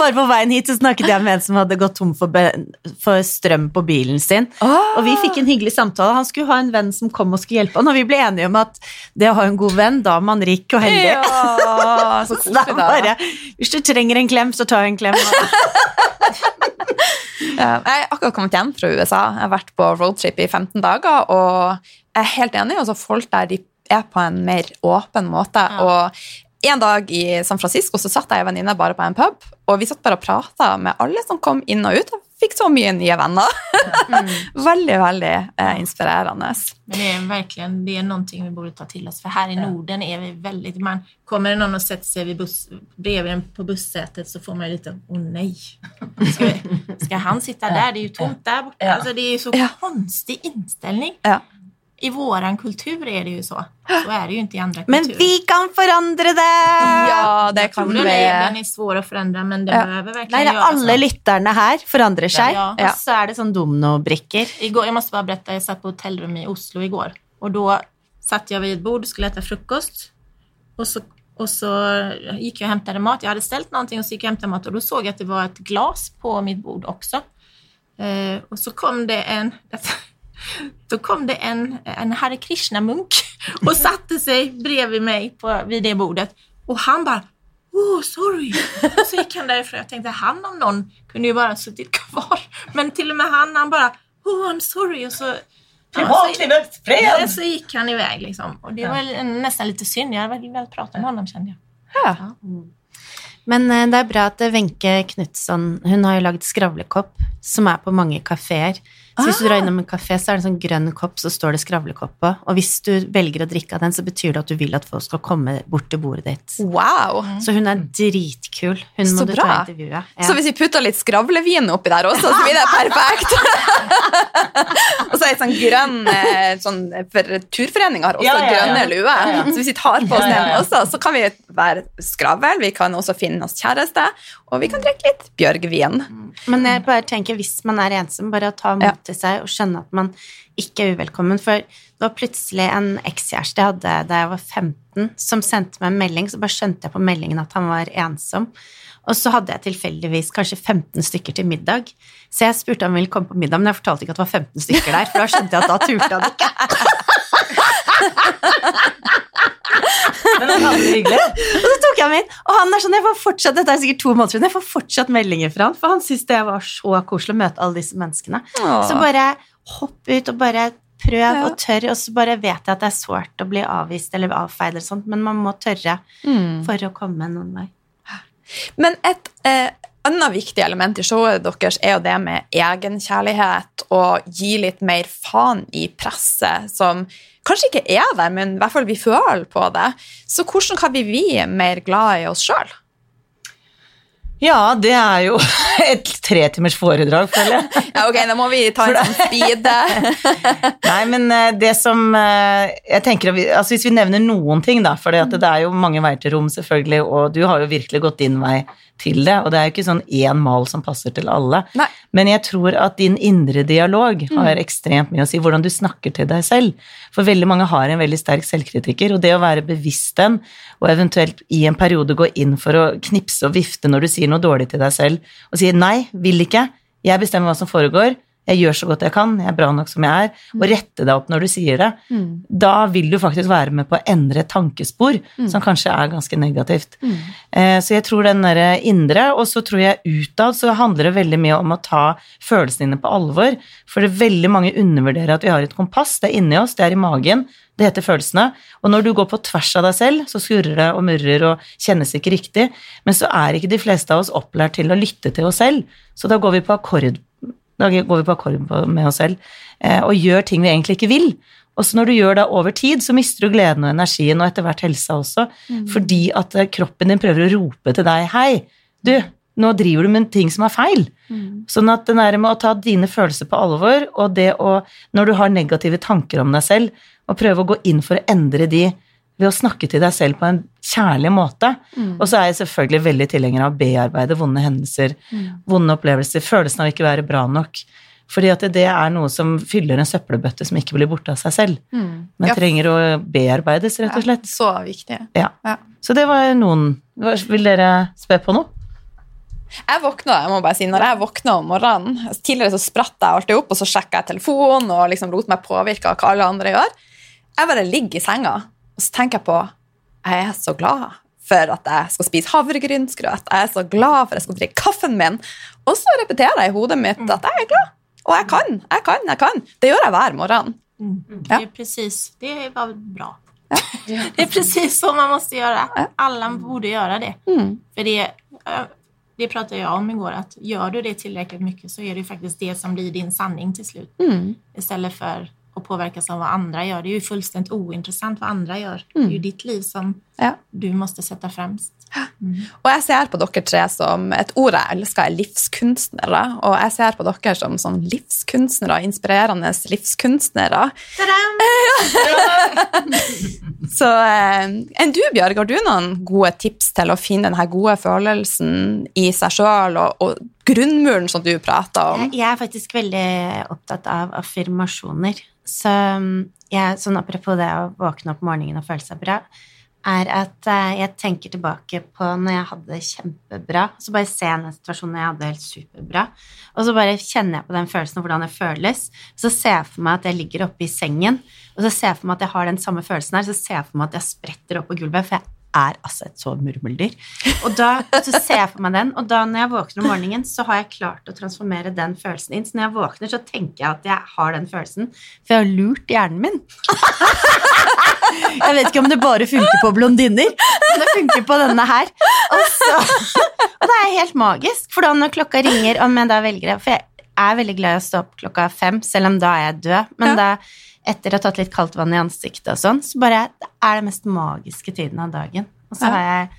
Bare på veien hit så snakket jeg med en som hadde gått tom for, for strøm på bilen sin. Oh. Og vi fikk en hyggelig samtale. Han skulle ha en venn som kom og skulle hjelpe han, og vi ble enige om at det å ha en god venn, da er man rik og heldig. Ja, så <laughs> Så det da. bare, hvis du trenger en klem, så ta en klem. <laughs> Jeg har akkurat kommet hjem fra USA. Jeg har vært på roadtrip i 15 dager, og jeg er helt enig. Altså, folk der de er på en mer åpen måte. Og en dag i San Francisco så satt jeg og en venninne bare på en pub, og vi satt bare og prata med alle som kom inn og ut, og fikk så mye nye venner. <laughs> veldig, veldig eh, inspirerende. Men det er virkelig, det er noe vi borde ta til oss. for her i Norden er vi veldig Man, kommer det noen og setter seg ved buss, på bussetet, så får man litt lite, å nei, skal vi, ska han sitte der? Det er jo tomt der borte. Altså, det er jo så Ja. konstig innstilling. Ja. I våran kultur är det ju så. Så är det ju inte i andra Men vi kan forandre det! Ja, det kan vi. den är, den är svår att förändra men det Ja. behöver verkligen Nei, det er göras lytterne her forandrer seg, Ja. og så er det sånn dominobrikker. Igår, jag måste bara berätta, jag satt på hotellrum i Oslo igår och då satt jag vid ett bord och skulle äta frukost och så, och så gick jag och hämtade mat. Jag hade ställt någonting och så gick jag och hämtade mat och då såg jag att det var ett glas på mitt bord också. Eh, och så kom det en då kom det en, en Hare Krishna-munk och satte sig bredvid mig på, vid det bordet och han bara Oh, sorry! Och så gick han därifrån. Jag tänkte, han om någon kunde ju bara suttit kvar. Men till och med han, han bara Oh, I'm sorry! Och så, Privatlivets ja, så gick han iväg liksom. Och det var nesten nästan lite synd. Jag hade velat prata med honom kände jag. Ja. Men eh, det er bra at Wenche Knutson Hun har jo lagd skravlekopp, som er på mange kafeer. Så hvis du drar innom en kafé, så er det en sånn grønn kopp, så står det skravlekopp på. Og hvis du velger å drikke av den, så betyr det at du vil at folk skal komme bort til bordet ditt. Wow. Så hun er dritkul. Hun Så må du ta intervjuet. intervjue. Ja. Så hvis vi putter litt skravlevin oppi der også, så blir det perfekt. <laughs> og så er det sånn grønn eh, sånn, For Turforeninga har også Ja, ja, ja. grønne luer. Så hvis vi tar på oss den også, så kan vi være skravl. Vi kan også finne oss kjæreste, og vi kan drikke litt bjørgvin. Men jeg bare tenker, hvis man er ensom, bare å ta mot Ja. til seg og skjønne at man ikke er uvelkommen. For det var plutselig en ekskjæreste jeg hadde da jeg var 15, som sendte meg en melding, så bare skjønte jeg på meldingen at han var ensom. Og så hadde jeg tilfeldigvis kanskje 15 stykker til middag. Så jeg spurte om han ville komme på middag, men jeg fortalte ikke at det var 15 stykker der, for da skjønte jeg at da turte han ikke. Men han hadde det hyggelig. Og så tok jeg ham inn, og han er sånn, jeg får fortsatt, dette er sikkert to måneder siden, jeg får fortsatt meldinger fra han, for han syntes det var så koselig å møte alle disse menneskene. Så bare hopp ut og bare prøv Ja. og tør, og så bare vet jeg at det er sårt å bli avvist eller avfeid eller sånt, men man må tørre Mm. for å komme noen vei. Men et eh, annet viktig element i showet deres er jo det med egenkjærlighet og gi litt mer faen i presset, som kanskje ikke er der, men i hvert fall vi føler på det. Så hvordan kan vi bli mer glad i oss sjøl? Ja, det er jo <laughs> et tretimers foredrag, føler jeg. <laughs> Ja, ok, da må vi ta en sånn speed. <laughs> Nei, men eh, det som eh, Jeg tenker, altså Hvis vi nevner noen ting, da, for det er jo mange veier til rom, selvfølgelig, og du har jo virkelig gått din vei til det, og det er jo ikke sånn én mal som passer til alle. Nei. Men jeg tror at din indre dialog har ekstremt mye å si, hvordan du snakker til deg selv. For veldig mange har en veldig sterk selvkritiker, og det å være bevisst den, og eventuelt i en periode gå inn for å knipse og vifte når du sier noe dårlig til deg selv, og sier nei, vil ikke, jeg bestemmer hva som foregår, jeg gjør så godt jeg kan, jeg er bra nok som jeg er, og rette deg opp når du sier det, da vil du faktisk være med på å endre et tankespor som kanskje er ganske negativt. Eh, så jeg tror den derre indre, og så tror jeg utad så handler det veldig mye om å ta følelsene dine på alvor, for det er veldig mange undervurderer at vi har et kompass, det er inni oss, det er i magen, det heter følelsene, og når du går på tvers av deg selv, så skurrer det og murrer og kjennes ikke riktig, men så er ikke de fleste av oss opplært til å lytte til oss selv, så da går vi på akkord da går vi på akkord med oss selv eh, og gjør ting vi egentlig ikke vil. Og så når du gjør det over tid, så mister du gleden og energien, og etter hvert helsa også, fordi at eh, kroppen din prøver å rope til deg Hei, du, nå driver du med ting som er feil. Sånn at det der med å ta dine følelser på alvor, og det å, når du har negative tanker om deg selv, og prøve å gå inn for å endre de ved å snakke til deg selv på en kjærlig måte. Og så er jeg selvfølgelig veldig tilhenger av å bearbeide vonde hendelser, vonde opplevelser, følelsen av ikke være bra nok. Fordi at det er noe som fyller en søppelbøtte som ikke blir borte av seg selv. Men Ja. trenger å bearbeides, rett og slett. Så viktig. Ja. Ja. Så det var noen Vil dere spe på noe? Jeg våkna jeg må bare si, når jeg våkna om morgenen Tidligere så spratt jeg alltid opp, og så sjekka jeg telefonen og liksom lot meg påvirke av hva alle andre gjør. Jeg bare ligger i senga og så tenker jeg på Jeg er så glad for at jeg skal spise havregrynsgrøt. Jeg er så glad for at jeg skal drikke kaffen min. Og så repeterer jeg i hodet mitt at jeg er glad. Og jeg kan, jeg kan, jeg kan. Det gjør jeg hver morgen. Det er precis, det var bra. <laughs> Det är precis så man måste göra. Alla borde göra det. För det, eh, det pratade jag om igår, att gör du det tillräckligt mycket så är det faktisk faktiskt det som blir din sanning till slut. Istället för att påverkas av vad andra gör. Det är ju fullständigt ointressant vad andra gör. Det är ju ditt liv som Ja. du måste sätta främst. Og jeg ser på dere tre som et ord jeg elsker, er livskunstnere. Og jeg ser på dere som sånn livskunstnere, inspirerende livskunstnere. <laughs> Så eh, enn du, Bjørg, har du noen gode tips til å finne denne gode følelsen i seg sjøl, og, og grunnmuren som du prater om? Jeg, er faktisk veldig opptatt av affirmasjoner. Så um, jeg, sånn apropos det å våkne opp morgenen og føle seg bra, er at eh, jeg tenker tilbake på når jeg hadde det kjempebra. Så bare ser jeg den situasjonen når jeg hadde det helt superbra. Og så bare kjenner jeg på den følelsen og hvordan det føles. Så ser jeg for meg at jeg ligger oppe i sengen, og så ser jeg for meg at jeg har den samme følelsen her. Så ser jeg for meg at jeg spretter opp på gulvet, for jeg er altså et så murmeldyr. Og da så ser jeg for meg den, og da når jeg våkner om morgenen, så har jeg klart å transformere den følelsen inn. Så når jeg våkner, så tenker jeg at jeg har den følelsen, for jeg har lurt hjernen min. Jeg vet ikke om det bare funker på blondiner, men det funker på denne her. Og, så, og det er helt magisk, for da når klokka ringer, om jeg da velger det For jeg er veldig glad i å stå opp klokka fem, selv om da er jeg død. Men da, etter å ha tatt litt kaldt vann i ansiktet og sånn, så bare det er det mest magiske tiden av dagen. Og så har jeg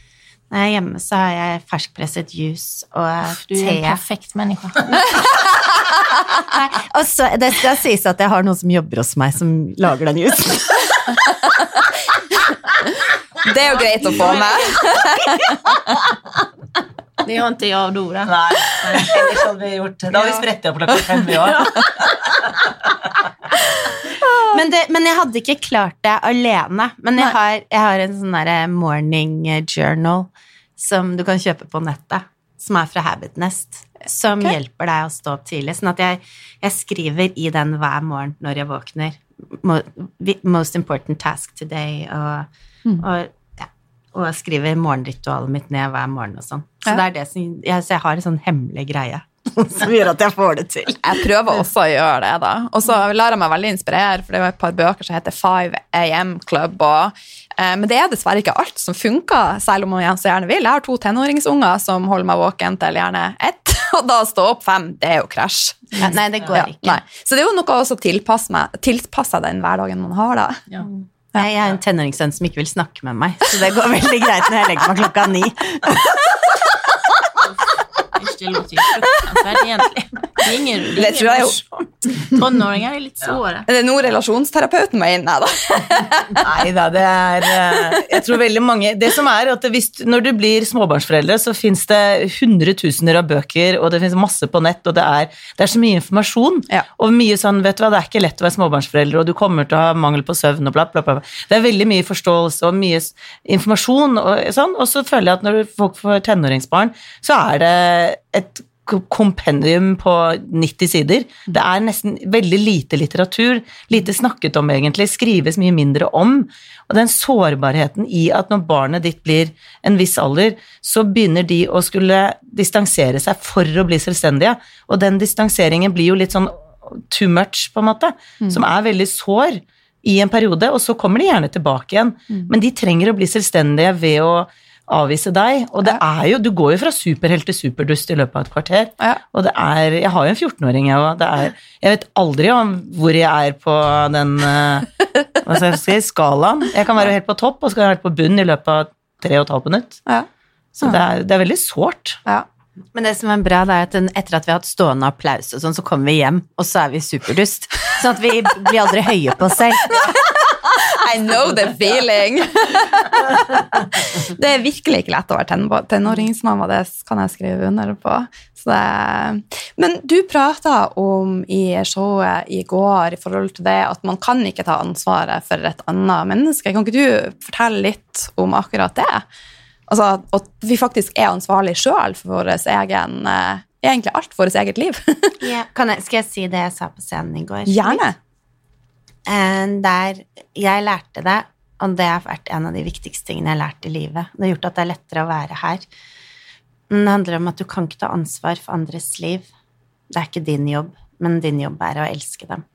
når jeg er hjemme, så har jeg ferskpresset juice og Du er en perfekt menneske. <laughs> Og så, det skal sies at jeg har noen som jobber hos meg, som lager den juicen. Det er jo greit å få med. <laughs> Det har inte jag och Dora. Nei, ellers hadde vi gjort Da har vi spredt opp klokka fem, i år. <laughs> Men, det, men jeg hadde ikke klart det alene. Men jeg har, jeg har en sånn derre morning journal som du kan kjøpe på nettet, som er fra Habit Nest, som hjelper deg å stå opp tidlig. Sånn at jeg, jeg skriver i den hver morgen når jeg våkner. Most important task today, og, og, ja, og jeg skriver morgenritualet mitt ned hver morgen og sånn. Så, Ja. det er det som, jeg, så jeg har en sånn hemmelig greie <laughs> som gjør at jeg får det til. Jeg prøver også å gjøre det, da. Og så lar jeg meg veldig inspirere, for det er et par bøker som heter 5 AM Club. Og, eh, men det er dessverre ikke alt som funker, selv om jeg så gjerne vil. Jeg har to tenåringsunger som holder meg våken til gjerne ett, <laughs> og da stå opp fem, det er jo krasj. Nei, det går ikke. Ja, Så det er jo noe også å tilpasse, tilpasse den hverdagen man har, da. Nei, Jeg er en tenåringssønn som ikke vil snakke med meg, så det går veldig greit når jeg legger meg klokka ni. det låter ju fruktansvärt egentligen. Det är ingen, det jeg, ingen Tonåringer er litt såre. lite. Er det noe relasjonsterapeuten må inn? Nei da. <laughs> Nei da, det er eh, Jeg tror veldig mange Det som er at hvis, når du blir småbarnsforeldre, så fins det hundretusener av bøker, og det fins masse på nett, og det er, det er så mye informasjon. Ja. Og mye sånn, vet du hva, det er ikke lett å være småbarnsforeldre, og du kommer til å ha mangel på søvn og bla, bla, bla. Det er veldig mye forståelse og mye informasjon og sånn, og så føler jeg at når folk får tenåringsbarn, så er det et kompendium på 90 sider. Det er nesten veldig lite litteratur, lite snakket om egentlig, skrives mye mindre om. Og den sårbarheten i at når barnet ditt blir en viss alder, så begynner de å skulle distansere seg for å bli selvstendige, og den distanseringen blir jo litt sånn too much, på en måte, som er veldig sår i en periode, og så kommer de gjerne tilbake igjen. Men de trenger å bli selvstendige ved å avvise deg, og det er jo, du går jo fra superhelt til superdust i løpet av et kvarter, Ja. og det er, jeg har jo en 14-åring jeg òg. er, jeg vet aldri om hvor jeg er på den, eh, hva skal jeg si, skalaen. Jeg kan være helt på topp, og så kan jeg være på bunn i løpet av tre og et halvt minutt. Ja. Så det er, det er veldig sårt. Ja. Men det som er bra, det er at etter at vi har hatt stående applaus og sånn, så kommer vi hjem, og så er vi superdust. Sånn at vi blir aldri høye på oss selv. <laughs> I know the feeling! det er virkelig ikke lett å være tenå- tenåringsmamma, det kan jeg skrive under på. Så det... Men du prata om i showet i går i forhold til det at man kan ikke ta ansvaret for et annet menneske. Kan ikke du fortelle litt om akkurat det? Altså at vi faktisk er ansvarlig sjøl for vår egen eh, Egentlig alt vårt eget liv. yeah. kan jeg, skal jeg si det jeg sa på scenen i går? Gjerne. Eh, Der jeg lærte det, og det har vært en av de viktigste tingene jeg har lært i livet. Det har gjort at det er lettere å være her. Men det handler om at du kan ikke ta ansvar for andres liv. Det er ikke din jobb, men din jobb er å elske dem.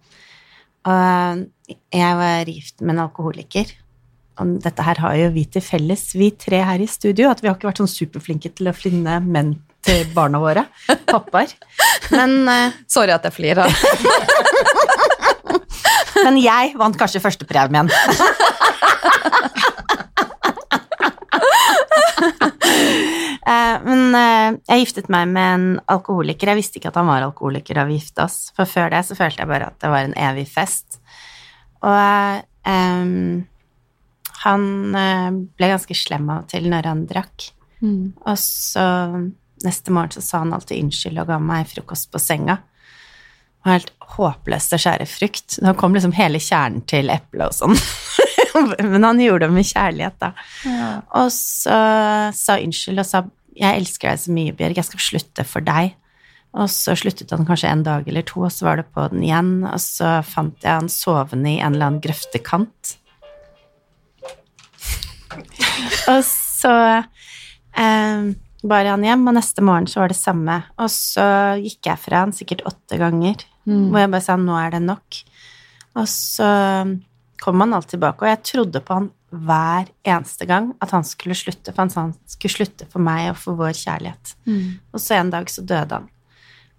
Og jeg var gift med en alkoholiker, og dette her har jo vi til felles, vi tre her i studio, at vi har ikke vært sånn superflinke til å finne menn til barna våre. Pappaer. Men uh, Sorry at jeg flirer. <laughs> Men jeg vant kanskje førstepremien. <laughs> Eh, Men eh, jeg giftet meg med en alkoholiker. Jeg visste ikke at han var alkoholiker da vi gifta oss. For før det så følte jeg bare at det var en evig fest. Og um, han ble ganske slem av og til når han drakk. Og så neste morgen så sa han alltid unnskyld og ga meg frokost på senga. Var helt håpløst å skjære frukt. Da kom liksom hele kjernen til eplet og sånn. <laughs> Men han gjorde det med kjærlighet, da. Og så sa unnskyld og sa jeg elsker deg så mye, Bjørg, jeg skal slutte for deg. Og så sluttet han kanskje en dag eller to, og så var det på den igjen. Og så fant jeg han sovende i en eller annen grøftekant. <laughs> og så eh, bar han hjem, og neste morgen så var det samme. Og så gikk jeg fra han sikkert åtte ganger, hvor jeg bare sa nå er det nok. Og så kom han alltid tilbake, og jeg trodde på han hver eneste gang at han skulle slutte, for han sa han skulle slutte for meg og for vår kjærlighet. Og så en dag så døde han.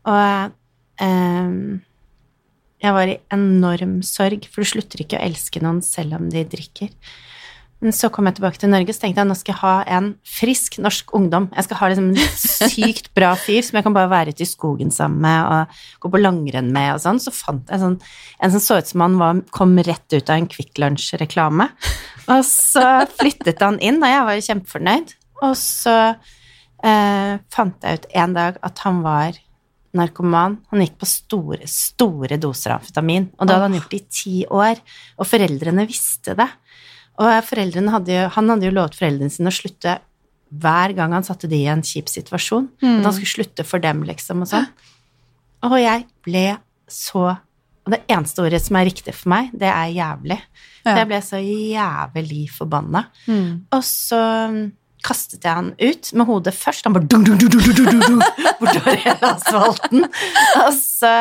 Og eh, jeg var i enorm sorg, for du slutter ikke å elske noen selv om de drikker. Så kom jeg tilbake til Norge, så tenkte jeg nå skal jeg ha en frisk norsk ungdom. Jeg skal ha liksom en sykt bra fyr som jeg kan bare være ute i skogen sammen med og gå på langrenn med og sånn. Så fant jeg sånn, en som så ut som han var, kom rett ut av en Kvikk Lunsj-reklame. Og så flyttet han inn, og jeg var jo kjempefornøyd. Og så eh, fant jeg ut en dag at han var narkoman. Han gikk på store, store doser amfetamin, og det hadde han gjort i ti år. Og foreldrene visste det. Og hadde jo, han hadde jo lovet foreldrene sine å slutte hver gang han satte de i en kjip situasjon. At han skulle slutte for dem, liksom, og sånn. Og jeg ble så Og det eneste ordet som er riktig for meg, det er jævlig. Så jeg ble så jævlig forbanna. Og så kastet jeg han ut med hodet først. Han bare dun, dun, dun, dun, dun, dun, bortover hele asfalten. Og så,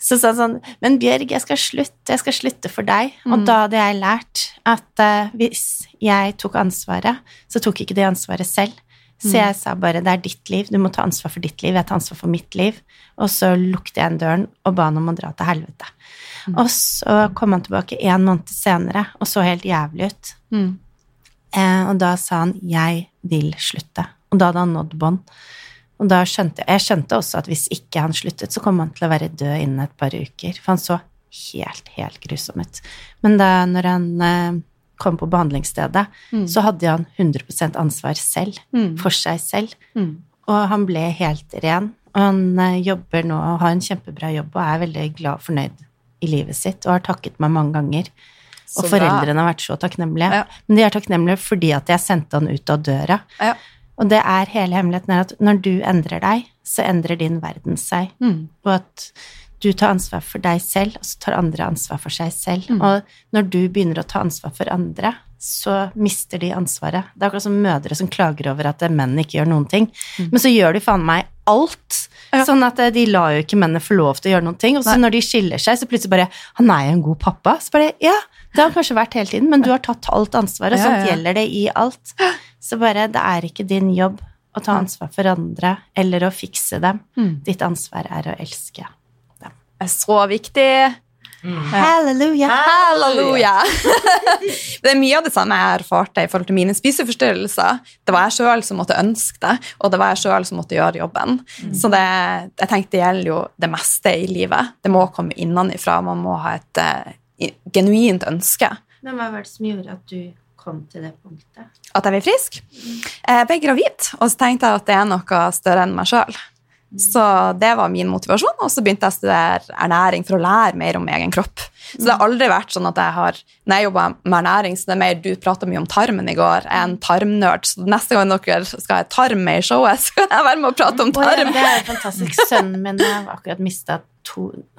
så sa han sånn Men Bjørg, jeg skal slutte. Jeg skal slutte for deg. Og da hadde jeg lært at uh, hvis jeg tok ansvaret, så tok ikke de ansvaret selv. Så jeg sa bare det er ditt liv, du må ta ansvar for ditt liv, jeg tar ansvar for mitt liv. Og så lukket jeg igjen døren og ba han om å dra til helvete. Og så kom han tilbake en måned senere og så helt jævlig ut. Eh, og da sa han 'jeg vil slutte'. Og da hadde han nådd bånd. Og da skjønte jeg, jeg skjønte også at hvis ikke han sluttet, så kom han til å være død innen et par uker. For han så helt, helt grusom ut. Men da når han eh, kom på behandlingsstedet, så hadde han 100% ansvar selv, for seg selv. Og han ble helt ren. Og han eh, jobber nå og har en kjempebra jobb og er veldig glad og fornøyd i livet sitt og har takket meg mange ganger. Og foreldrene har vært så takknemlige. Ja. Men de er takknemlige fordi at jeg sendte han ut av døra. Ja. Og det er hele hemmeligheten er at når du endrer deg, så endrer din verden seg. Mm. Og at du tar ansvar for deg selv, og så tar andre ansvar for seg selv. Mm. Og når du begynner å ta ansvar for andre, så mister de ansvaret. Det er akkurat som mødre som klager over at menn ikke gjør noen ting. Men så gjør de faen meg alt. Ja. Sånn at eh, de lar jo ikke mennene få lov til å gjøre noen ting. Og så Nei. når de skiller seg, så plutselig bare Han er jo en god pappa. Så bare Ja, det har kanskje vært hele tiden, men du har tatt alt ansvaret, og sånt gjelder det i alt. Så bare Det er ikke din jobb å ta ansvar for andre eller å fikse dem. Mm. Ditt ansvar er å elske. er så viktig. Halleluja! Halleluja! <laughs> det er mye av det samme jeg har erfart i forhold til mine spiseforstyrrelser. Det var jeg sjøl som måtte ønske det, og det var jeg sjøl som måtte gjøre jobben. Så det, jeg tenkte det gjelder jo det meste i livet. Det må komme innenfra. Man må ha et uh, genuint ønske. Men hva var det som gjorde at du kom til det punktet? At jeg ble frisk. Jeg ble gravid, og så tenkte jeg at det er noe større enn meg sjøl. Så det var min motivasjon, og så begynte jeg å studere ernæring for å lære mer om egen kropp. Så det har aldri vært sånn at jeg har Når jeg jobber med ernæring, så det er mer Du prata mye om tarmen i går. Jeg er en tarmnerd, så neste gang dere skal ha tarm med i showet, <laughs> så kan jeg være med og prate om tarm. det er fantastisk. Sønnen min har akkurat mista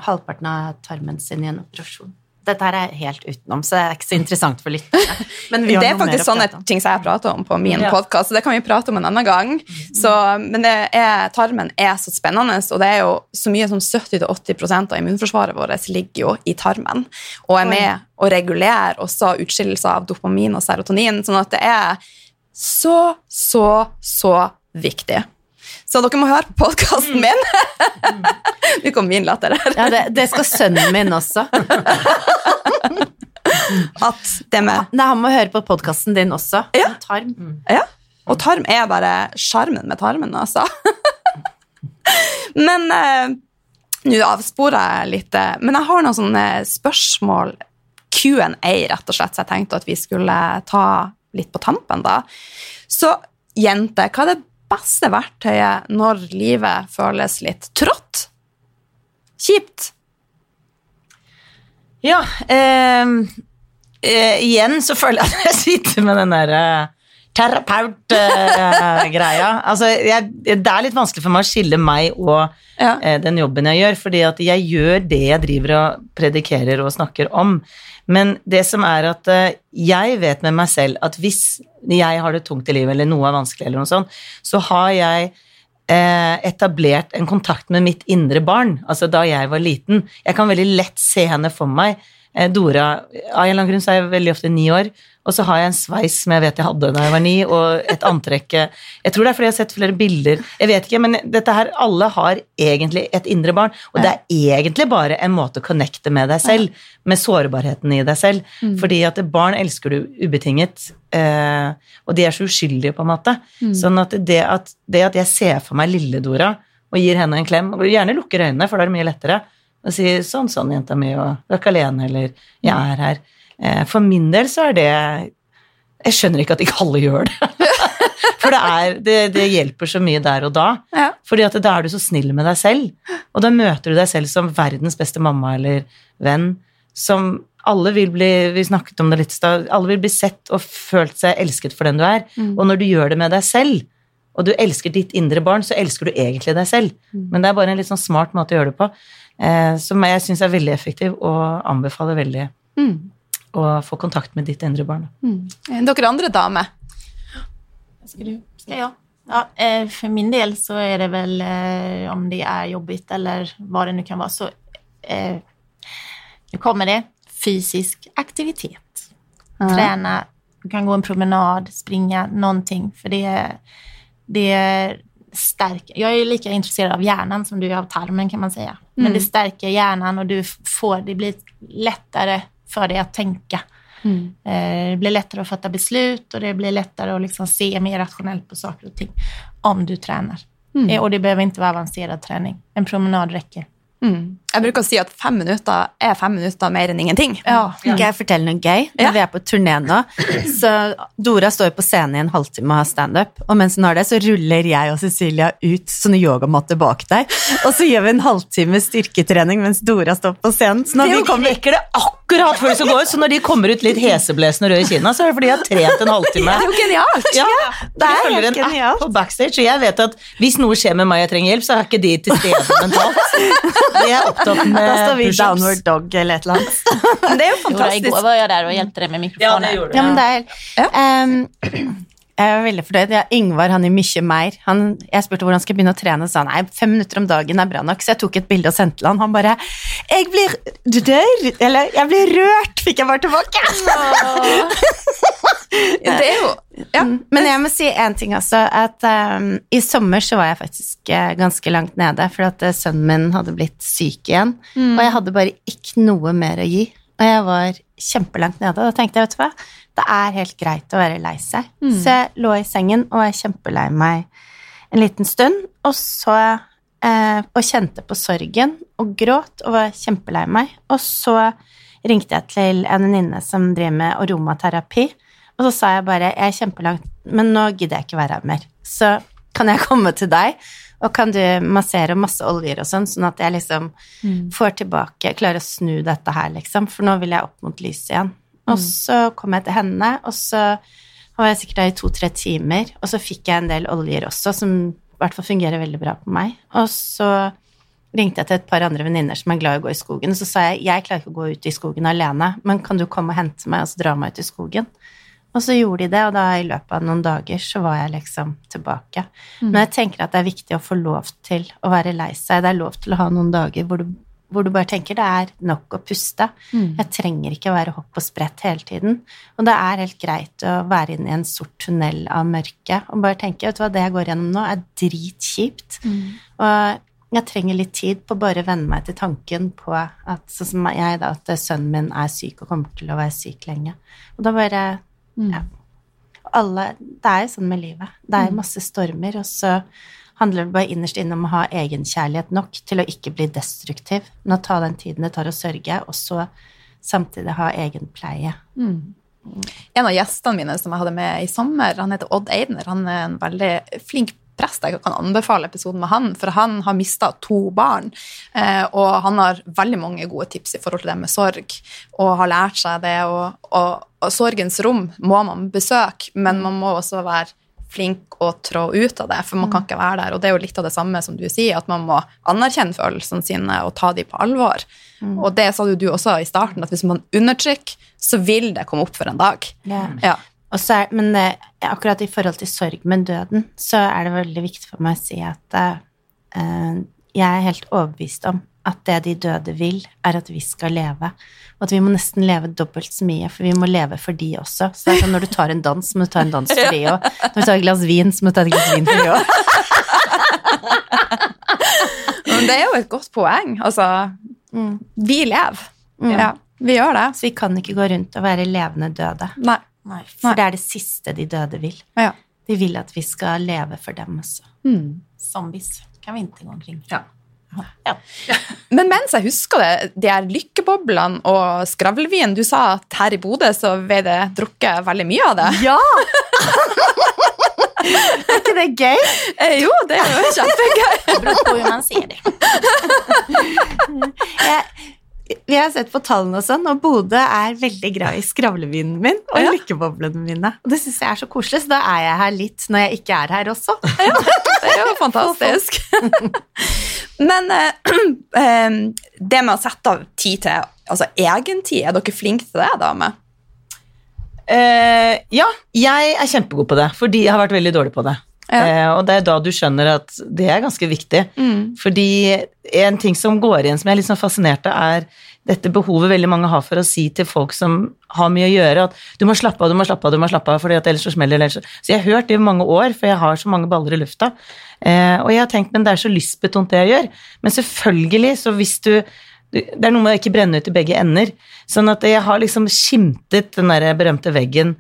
halvparten av tarmen sin i en operasjon. Dette her er helt utenom, så det er ikke så interessant for lytterne. <laughs> Det er faktisk sånne ting som jeg prater om på min Ja. podcast, så det kan vi prate om en annen gang. Så, men det er, tarmen er så spennende, og det er jo så mye som 70-80% av immunforsvaret vårt ligger jo i tarmen, og er med å regulere også utskillelse av dopamin og serotonin, sånn at det er så, så, så viktig. Så dere må høre på podkasten min. <laughs> Nå kom min latter her. Ja, det, det skal sønnen min også. <laughs> At det med Nei, han må høre på podkasten din også. Ja. Og Tarm. Ja, og tarm er bare sjarmen med tarmen, altså. <laughs> men eh, nå avsporer jeg litt, eh, men jeg har noen sånne spørsmål, Q&A rett og slett, så jeg tenkte at vi skulle ta litt på tampen da. Så jente, hva er det beste verktøyet når livet føles litt trått? Kjipt? Ja, eh, eh, igjen så føler jeg at jeg sitter med den derre terapeut-greia. <laughs> altså, jeg, det er litt vanskelig for meg å skille meg og Ja. uh, den jobben jeg gjør, fordi at jeg gjør det jeg driver og predikerer og snakker om. Men det som er at uh, jeg vet med meg selv at hvis jeg har det tungt i livet, eller noe er vanskelig, eller noe sånt, så har jeg eh, etablert en kontakt med mitt indre barn, altså da jeg var liten. Jeg kan veldig lett se henne for meg. Eh, Dora, av en eller annen grunn så er jeg veldig ofte ni år, og så har jeg en sveis som jeg vet jeg hadde da jeg var ni, og et antrekk. Jeg tror det er fordi jeg har sett flere bilder, jeg vet ikke, men dette her, alle har egentlig et indre barn, og det er egentlig bare en måte å connecte med deg selv, med sårbarheten i deg selv, fordi at barn elsker du ubetinget, eh, og de er så uskyldige på en måte. Sånn at det, at det at jeg ser for meg lille Dora, og gir henne en klem, og gjerne lukker øynene, for da er det mye lettere, og sier sånn, sånn, jenta mi, og du er ikke alene, eller jeg er her. Eh, For min del så er det Jeg skjønner ikke at ikke alle gjør det. <laughs> For det, er, det, det hjelper så mye der og da. Ja. Fordi at da er du så snill med deg selv. Og da møter du deg selv som verdens beste mamma eller venn. Som alle vil bli Vi snakket om det litt i stad. Alle vil bli sett og følt seg elsket for den du er. Og når du gjør det med deg selv, og du elsker ditt indre barn, så elsker du egentlig deg selv. Men det er bare en litt sånn smart måte å gjøre det på, som jeg syns er veldig effektiv, og anbefaler veldig å få kontakt med ditt indre barn. Dere andre damer? Ska, du, Skal jeg? Ja, for för min del så er det väl eh, om det er jobbigt eller hva det nu kan være, så eh, Nå kommer det fysisk aktivitet. Träna, du kan gå en promenad, springe, noe. For det, det stärker. Jag är lika intresserad av hjärnan som du är av tarmen kan man säga. Men det stärker hjärnan och du får, det blir lättare för dig att tänka. Mm. Det blir lättare att fatta beslut och det blir lättare att liksom se mer rationellt på saker och ting om du tränar. Mm. Och det behöver inte vara avancerad träning. En promenad räcker. Mm. Jeg bruker å si at fem minutter er fem minutter mer enn ingenting. Ja. Skal jeg fortelle noe gøy? Når Ja. vi er på turné nå, så Dora står på scenen i en halvtime og har standup, og mens hun har det, så ruller jeg og Cecilia ut sånne yogamatter bak deg, og så gjør vi en halvtime styrketrening mens Dora står på scenen. Så når Det vi kommer det akkurat før de skal gå ut, så når de kommer ut litt heseblesende røde i kinna, så er det fordi de har trent en halvtime. Det er jo genialt! Ja, det er jeg helt en app genialt. på backstage, og jeg vet at hvis noe skjer med meg og jeg trenger hjelp, så er ikke de til stede mentalt. De er opptatt med Da står vi push-ups. downward dog eller et eller annet. Men det er jo Jo, fantastisk. igår var jeg der og hjälpte dig med mikrofonen. Ja, det gjorde du. Ja, men det er Ehm, Jeg er veldig fornøyd. Ja, Yngvar han gir mye mer. Han, jeg spurte hvordan han skulle begynne å trene, Han sa nei, fem minutter om dagen er bra nok. Så jeg tok et bilde og sendte til han. Han bare 'Jeg blir Du dør!' Eller 'Jeg blir rørt', fikk jeg bare tilbake. Ja, det er jo ja. Men jeg må si én ting også, at um, i sommer så var jeg faktisk eh, ganske langt nede, for at eh, sønnen min hadde blitt syk igjen, og jeg hadde bare ikke noe mer å gi. Og jeg var kjempelangt nede, da tenkte jeg, vet du hva, det er helt greit å være lei seg. Så jeg lå i sengen og var kjempelei meg en liten stund, og så eh, Og kjente på sorgen og gråt og var kjempelei meg. Og så ringte jeg til en venninne som driver med aromaterapi, og så sa jeg bare jeg er kjempelangt, men nå gidder jeg ikke være her mer. Så kan jeg komme til deg, og kan du massere masse oljer og sånn, sånn at jeg liksom får tilbake, klarer å snu dette her, liksom, for nå vil jeg opp mot lyset igjen. Og så kom jeg til henne, og så var jeg sikkert der i to-tre timer, og så fikk jeg en del oljer også, som i hvert fall fungerer veldig bra på meg. Og så ringte jeg til et par andre venninner som er glad i å gå i skogen, og så sa jeg jeg klarer ikke å gå ut i skogen alene, men kan du komme og hente meg, og så dra meg ut i skogen? Og så gjorde de det, og da i løpet av noen dager så var jeg liksom tilbake. Men jeg tenker at det er viktig å få lov til å være lei seg. Det er lov til å ha noen dager hvor du, hvor du bare tenker det er nok å puste. Jeg trenger ikke å være hopp og sprett hele tiden. Og det er helt greit å være inne i en sort tunnel av mørke og bare tenke vet du hva, det jeg går gjennom nå, er dritkjipt. Og jeg trenger litt tid på å bare venne meg til tanken på at sånn som jeg, da, at sønnen min er syk og kommer til å være syk lenge. Og da bare ja. Alle, det er jo sånn med livet. Det er masse stormer, og så handler det bare innerst inne om å ha egenkjærlighet nok til å ikke bli destruktiv, men å ta den tiden det tar å sørge, og så samtidig ha egenpleie. En av gjestene mine som jeg hadde med i sommer, han heter Odd Eidner. Han er en veldig flink prest. Jeg kan anbefale episoden med han, for han har mista to barn. Eh, og han har veldig mange gode tips i forhold til det med sorg, og har lært seg det. Og, og, og sorgens rom må man besøke, men man må også være flink å trå ut av det, for man kan ikke være der. Og det er jo litt av det samme som du sier, at man må anerkjenne følelsene sine og ta dem på alvor. Og det sa du også i starten, at hvis man undertrykker, så vil det komme opp for en dag. Ja. Ja. Og så er, men det, akkurat i forhold til sorg med døden, så er det veldig viktig for meg å si at uh, jeg er helt overbevist om at det de døde vil, er at vi skal leve. Og at vi må nesten leve dobbelt så mye, for vi må leve for de også. Så sånn når du tar en dans, må du ta en dans for de òg. Når du tar et glass vin, så må du ta et glass vin for de òg. <laughs> Men det er jo et godt poeng. Altså, vi lever. Ja, vi gjør det. Så vi kan ikke gå rundt og være levende døde. Nei. Nej. For det er det siste de døde vil. Ja. De vil at vi skal leve for dem også. Zombies kan vi ikke gå omkring. Ja. Men mens jeg husker det, de her lykkeboblene og skravlevin Du sa at her i Bodø så ble det drukket veldig mye av det. Ja! er ikke det gøy? Eh, jo, det er jo kjempegøy. Det beror på hvordan man sier det. <laughs> Jeg, vi har sett på tallene og sånn, og Bodø er veldig glad i skravlevinen min og Ja. lykkeboblene mine. Og det syns jeg er så koselig, så da er jeg her litt når jeg ikke er her også. <laughs> Det er jo fantastisk. <laughs> <laughs> Men eh, <clears throat> eh, det med å sette av tid til altså egentid, er dere flinke til det, dame? Eh, ja, jeg er kjempegod på det, fordi jeg har vært veldig dårlig på det. Ja. Eh, og det er da du skjønner at det er ganske viktig. Fordi en ting som går igjen som jeg er litt sånn fascinert av, er dette behovet veldig mange har for å si til folk som har mye å gjøre, at du må slappe av, du må slappe av, du må slappe av, fordi at ellers så smeller det. så- Så jeg har hørt det i mange år, for jeg har så mange baller i lufta. Eh, og jeg har tenkt, men det er så lystbetont det jeg gjør. Men selvfølgelig, så hvis du det er noe med å ikke brenne ut i begge ender. Sånn at jeg har liksom skimtet den der berømte veggen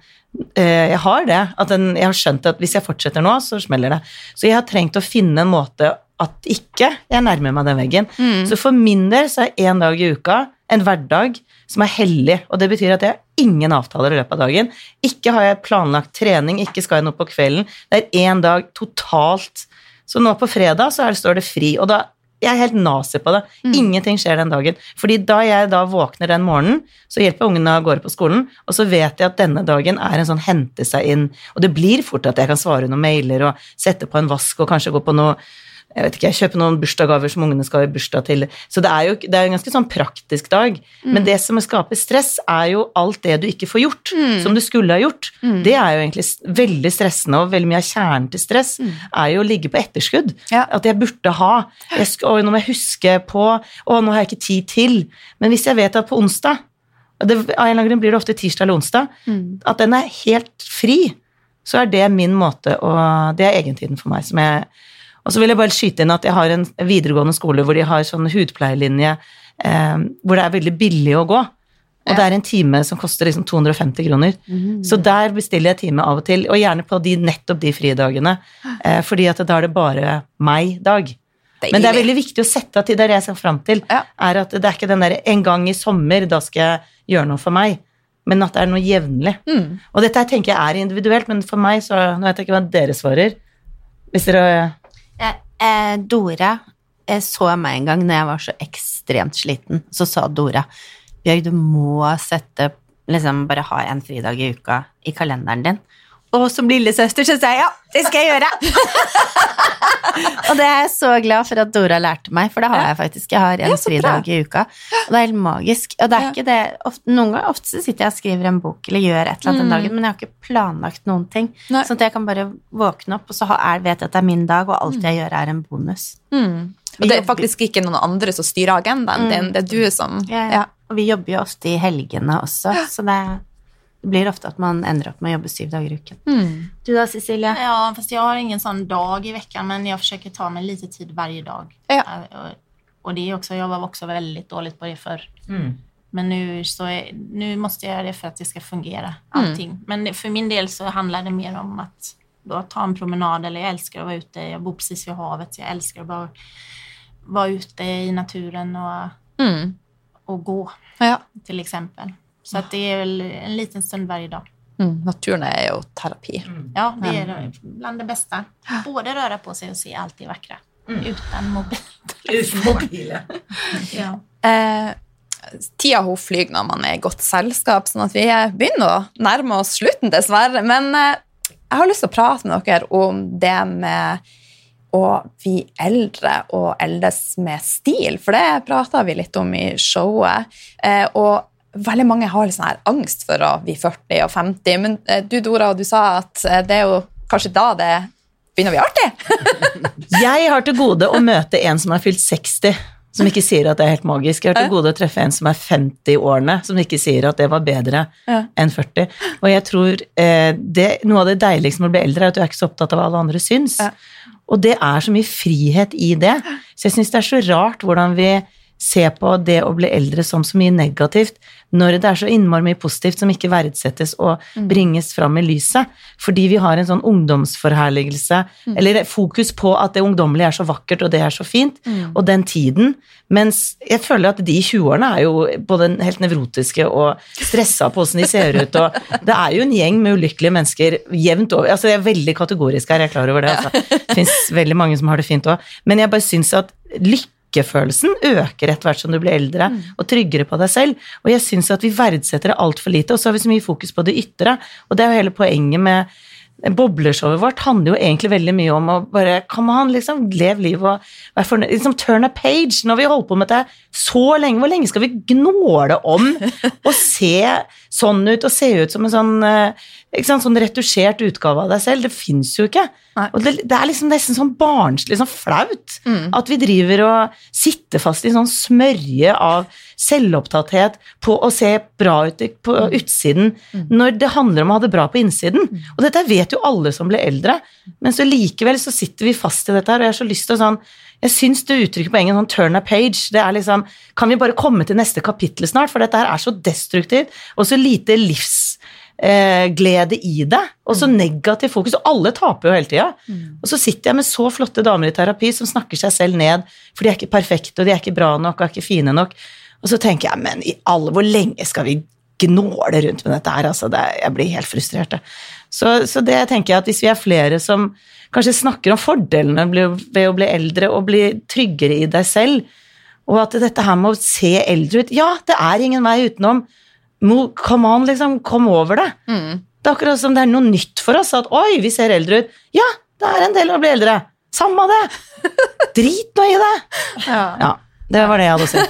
jeg har det. At den, jeg har skjønt at hvis jeg fortsetter nå, så smeller det. Så jeg har trengt å finne en måte at ikke jeg nærmer meg den veggen. Så for min del så er én dag i uka en hverdag som er hellig. Og det betyr at jeg har ingen avtaler i løpet av dagen. Ikke har jeg planlagt trening, ikke skal jeg noe på kvelden. Det er én dag totalt. Så nå på fredag så er, står det fri. Og da jeg er helt nazi på det. Ingenting skjer den dagen. Fordi da jeg da våkner den morgenen, så hjelper ungene av gårde på skolen, og så vet jeg at denne dagen er en sånn hente seg inn. Og det blir fort at jeg kan svare noen mailer og sette på en vask og kanskje gå på noe jeg vet ikke, jeg kjøper noen bursdagsgaver som ungene skal i bursdag til. Så det er jo det er en ganske sånn praktisk dag. Men det som skaper stress, er jo alt det du ikke får gjort, som du skulle ha gjort. Det er jo egentlig veldig stressende, og veldig mye av kjernen til stress er jo å ligge på etterskudd. Ja. At jeg burde ha. Jeg skal, og nå må jeg huske på Å, nå har jeg ikke tid til. Men hvis jeg vet at på onsdag det, Av en eller annen grunn blir det ofte tirsdag eller onsdag. At den er helt fri, så er det min måte å Det er egentiden for meg. som jeg og så vil jeg bare skyte inn at jeg har en videregående skole hvor de har sånn hudpleielinje eh, hvor det er veldig billig å gå. Og det er en time som koster liksom 250 kroner. Så der bestiller jeg time av og til, og gjerne på de, nettopp de fridagene. Eh, fordi at da er det bare meg-dag. Men det er veldig viktig å sette av tid, det er det jeg ser fram til. Ja. er at Det er ikke den der en gang i sommer, da skal jeg gjøre noe for meg. Men at det er noe jevnlig. Mm. Og dette tenker jeg er individuelt, men for meg så Nå vet jeg ikke hva dere svarer. Hvis dere Eh, Dora jeg så meg en gang når jeg var så ekstremt sliten. Så sa Dora Bjørg, du må sette liksom bare ha en fridag i uka i kalenderen din. Og som lillesøster så sa jeg ja, det skal jeg gjøre! <laughs> og det er jeg så glad for at Dora lærte meg, for det har jeg faktisk. Jeg har en fridag i uka. Og det er helt magisk. Og det er ikke det ofte, Noen ganger ofte så sitter jeg og skriver en bok eller gjør et eller annet den dagen, men jeg har ikke planlagt noen ting. Mm. Nei. Sånn at jeg kan bare våkne opp, og så har- er, vet jeg at det er min dag, og alt jeg gjør, er en bonus. Mm. Og det er faktisk ikke noen andre som styrer agendaen din, det er du som Ja, ja. Og vi jobber jo ofte i helgene også, så det, det blir ofte at man ender opp med å jobbe syv dager i uken. Mm. Du da, Cecilia? Ja, fast jag har ingen sånn dag i veckan, men jag försöker ta meg lite tid varje dag. Ja. Eh, och- Och det är också, jag var också väldigt dårlig på det förr. Men nu, så är, nu måste jag göra det for at det skal fungere, allting. Men for min del så handler det mer om att då ta en promenad, eller jeg elsker å være ute, Jeg bor precis ved havet, så jag älskar att bara vara ute i naturen og, Mm. och gå, ja. til exempel. Så att det er vel en liten stund hver dag. Mm. Naturen er jo terapi. Ja, det er bland det beste. Både røre på seg og se alt det vackra. Uten mobil. <laughs> ja. Eh, tida hun flyr når man er i godt selskap, sånn at vi begynner å nærme oss slutten, dessverre. Men eh, jeg har lyst til å prate med dere om det med å bli eldre og eldes med stil, for det prata vi litt om i showet. Eh, og veldig mange har litt sånn her angst for å bli 40 og 50, men eh, du Dora, du sa at eh, det er jo kanskje da det begynner å bli artig? <laughs> Jeg har til gode å møte en som er fylt 60, som ikke sier at det er helt magisk. Jeg har til gode å treffe en som er 50-årene, som ikke sier at det var bedre Ja. enn 40. Og jeg tror eh, det, noe av det deiligste med å bli eldre, er at du er ikke så opptatt av hva alle andre syns. Ja. Og det er så mye frihet i det. Så jeg syns det er så rart hvordan vi ser på det å bli eldre som så mye negativt, når det er så innmari mye positivt som ikke verdsettes og bringes fram i lyset. Fordi vi har en sånn ungdomsforherligelse, eller fokus på at det ungdommelige er så vakkert og det er så fint, og den tiden. Mens jeg føler at de i 20-årene er jo både helt nevrotiske og stressa på åssen de ser ut, og det er jo en gjeng med ulykkelige mennesker jevnt over. Altså jeg er veldig kategorisk her, jeg er klar over det. Altså. Det fins veldig mange som har det fint òg. Men jeg bare syns at lykkefølelsen øker etter hvert som du blir eldre og tryggere på deg selv. Og jeg syns at vi verdsetter det altfor lite, og så har vi så mye fokus på det ytre. Og det er jo hele poenget med Bobleshowet vårt handler jo egentlig veldig mye om å bare Come on, liksom, lev livet og vær fornøyd. Liksom, turn a page. Når vi holdt på med dette så lenge, hvor lenge skal vi gnåle om <laughs> å se sånn ut og se ut som en sånn, eh, ikke sant, sånn retusjert utgave av deg selv? Det fins jo ikke. Nei. Og det, det er liksom nesten sånn barnslig, sånn flaut, at vi driver og sitter fast i sånn smørje av selvopptatthet på å se bra ut på utsiden, når det handler om å ha det bra på innsiden. Og dette vet jo alle som blir eldre, men så likevel så sitter vi fast i dette her, og jeg har så lyst til å sånn jeg syns du uttrykker på engelsk sånn 'turn a page'. Det er liksom Kan vi bare komme til neste kapittel snart? For dette her er så destruktivt og så lite livs eh, glede i det, og så negativ fokus. Og alle taper jo hele tida. Og så sitter jeg med så flotte damer i terapi som snakker seg selv ned, for de er ikke perfekte, og de er ikke bra nok, og er ikke fine nok. Og så tenker jeg, men i alle, hvor lenge skal vi gnåle rundt med dette her? Altså, det, jeg blir helt frustrert. Så, så det tenker jeg at hvis vi er flere som kanskje snakker om fordelene ved å bli eldre og bli tryggere i deg selv, og at dette her med å se eldre ut Ja, det er ingen vei utenom. Come on, liksom. Kom over det. Det er akkurat som det er noe nytt for oss. At oi, vi ser eldre ut. Ja, det er en del av å bli eldre. Samme det. <laughs> Drit nå i det. Ja, det var det jeg hadde å si. <laughs>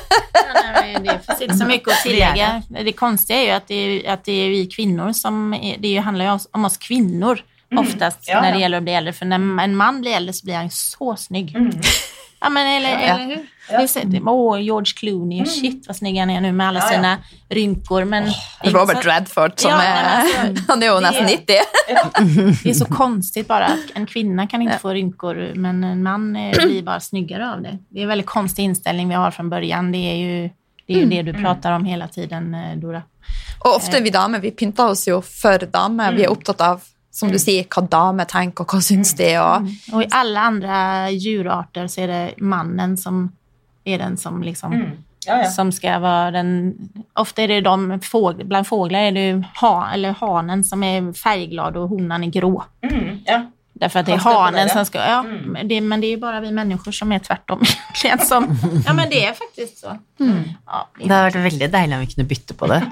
Ja, det finns inte så mycket att tillägga. Det konstiga är ju att det er att det är vi kvinnor som, det handlar ju om oss kvinnor oftast Ja, när ja. det gäller att bli äldre. För när en man blir äldre så blir han så snygg. Ja men eller, eller hur? Är så- Åh, George Clooney, shit vad snygg han är nu med alla sina rynkor. Men oh, Robert Redford, som Ja, er men altså, <laughs> Han er jo nesten 90. det är så konstigt bara att en kvinna kan inte få rynkor men en man eh, <clears throat> blir bara snyggare av det. Det är en väldigt konstig inställning vi har från början. Det är ju det, är ju det du pratar om hela tiden, eh, Dora. Og ofte vi damer, vi pynter oss jo for damer. Vi er opptatt av, som du sier, hva damer tenker, og hva syns de, og Och i alle andre djurarter så er det mannen som är den som liksom som ska vara den... Ofta är det de fågl, bland fåglar är det ha, eller hanen som är färgglad och honan är grå. Ja. Därför att det är hanen som ska... Ja, men det, men det är ju bara vi människor som är tvärtom <laughs> egentligen. Som, ja, men det är faktiskt så. Ja, det Det hadde vært veldig deilig om vi kunne bytte på det. <laughs>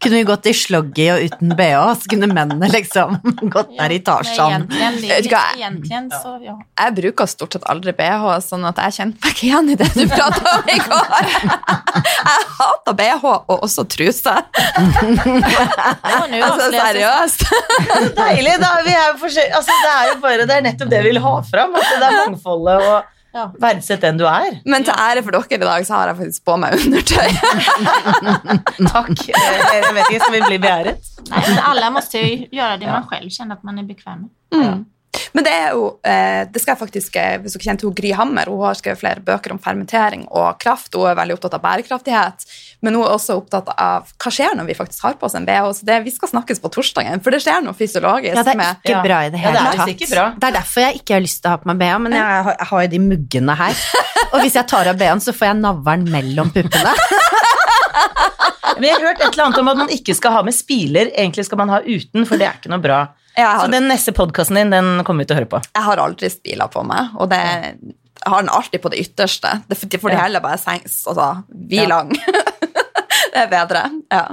kunne vi gått i sloggy og uten bh, så kunne mennene liksom <laughs> gått der i Tarzan. ja. jeg bruker stort sett aldri BH, sånn at jeg kjente meg ikke igjen i det du prata om i går. Jeg hater BH, og også truse. Ja, nu Altså, seriøst. Deilig! Da, vi er jo altså, det er jo bare det er nettopp det vi vil ha fram. At det er mangfoldet og Ja. verdsett den du er. Men til ære for dere i dag, så har jeg faktisk på meg undertøy. <laughs> Takk. Jeg vet ikke, skal vi bli beæret? Nei, men må gjøre ju göra det man selv kjenner at man er bekvem med. Men det er jo, eh, det skal jeg faktisk, eh, hvis dere kjenner til Gry Hammer, hun har skrevet flere bøker om fermentering og kraft, hun er veldig opptatt av bærekraftighet, men hun er også opptatt av hva skjer når vi faktisk har på oss en BH, så det, vi skal snakkes på torsdagen, for det skjer noe fysiologisk Ja, det er med... ikke Ja. bra i det hele Ja, det tatt. bra. Det er derfor jeg ikke har lyst til å ha på meg BH, men jeg har, jeg har jo de muggene her. <laughs> Og hvis jeg tar av BH-en, så får jeg navlen mellom puppene. Men jeg har hørt et eller annet om at man ikke skal ha med spiler. Egentlig skal man ha uten, for det er ikke noe bra. Har, Så den neste podkasten din, den kommer vi til å høre på. jeg har aldri spila på meg, og det, jeg har den alltid på det ytterste. Det får- de heller bare sengs, altså, vi lang. <laughs> det er bedre, ja.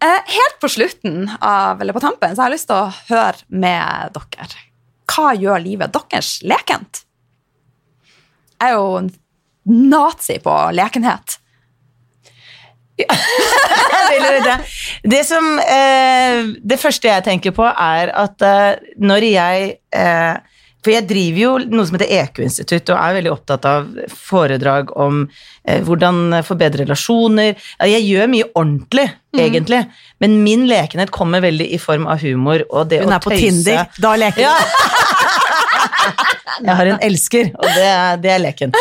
Eh, helt på slutten av, eller på tampen, så har jeg lyst til å høre med dere. Hva gjør livet deres lekent? Jeg er jo nazi på lekenhet. <laughs> Jeg det. Det, som, eh, det første jeg tenker på, er at eh, når jeg eh, For jeg driver jo noe som heter EQ-institutt, og er veldig opptatt av foredrag om eh, hvordan forbedre relasjoner. Jeg gjør mye ordentlig, egentlig, men min lekenhet kommer veldig i form av humor og det Hun å er på tøyse. Tinder. Da leker Ja. hun. <laughs> Jeg har en elsker, og det er, det er leken.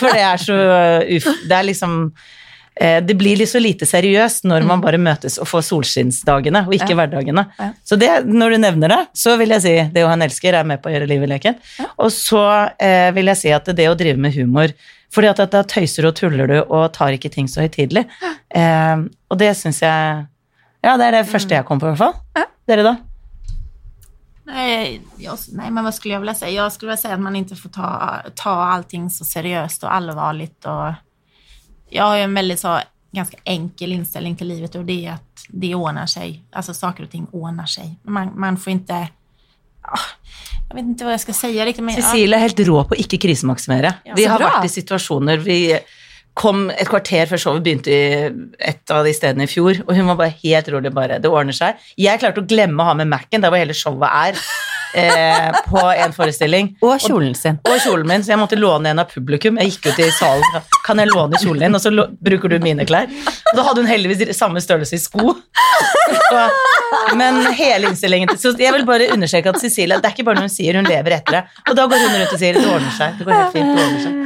For det er så uff... Det er liksom eh, det blir litt så lite seriøst når man bare møtes og får solskinnsdagene, og ikke hverdagene. Ja. Så det, når du nevner det, så vil jeg si det å ha en elsker er med på å gjøre livet leken. Og så eh, vil jeg si at det å drive med humor fordi at da tøyser og tuller du og tar ikke ting så høytidelig. Eh, og det syns jeg Ja, det er det første jeg kom på, i hvert fall. Dere, da? Nei, jag, nej, men hva skulle jeg vilja si? Jeg skulle vilja si at man ikke får ta, ta allting så seriøst og alvorlig Och jag har ju en väldigt så, ganska enkel inställning till livet och det är att det ordnar sig. Alltså saker och ting ordnar sig. Man, man får inte... Jeg Jag vet inte vad jag ska säga riktigt. Men, ja. Cecilie er helt rå på å ikke krisemaksimere. Ja, vi har bra. vært i situasjoner Vi kom et kvarter før showet begynte i et av de stedene i fjor, og hun var bare helt rolig. bare, Det ordner seg. Jeg klarte å glemme å ha med Mac-en, der hvor hele showet er, eh, på en forestilling. Og kjolen sin. Og kjolen min, så jeg måtte låne en av publikum. Jeg gikk ut i salen. Kan jeg låne kjolen din? Og så bruker du mine klær. Og da hadde hun heldigvis samme størrelse i sko. Så, men hele innstillingen Så jeg vil bare understreke at Cecilia det er ikke bare noe hun sier hun lever etter det. Og da går hun rundt og sier det ordner seg. Det går helt fint, det ordner seg.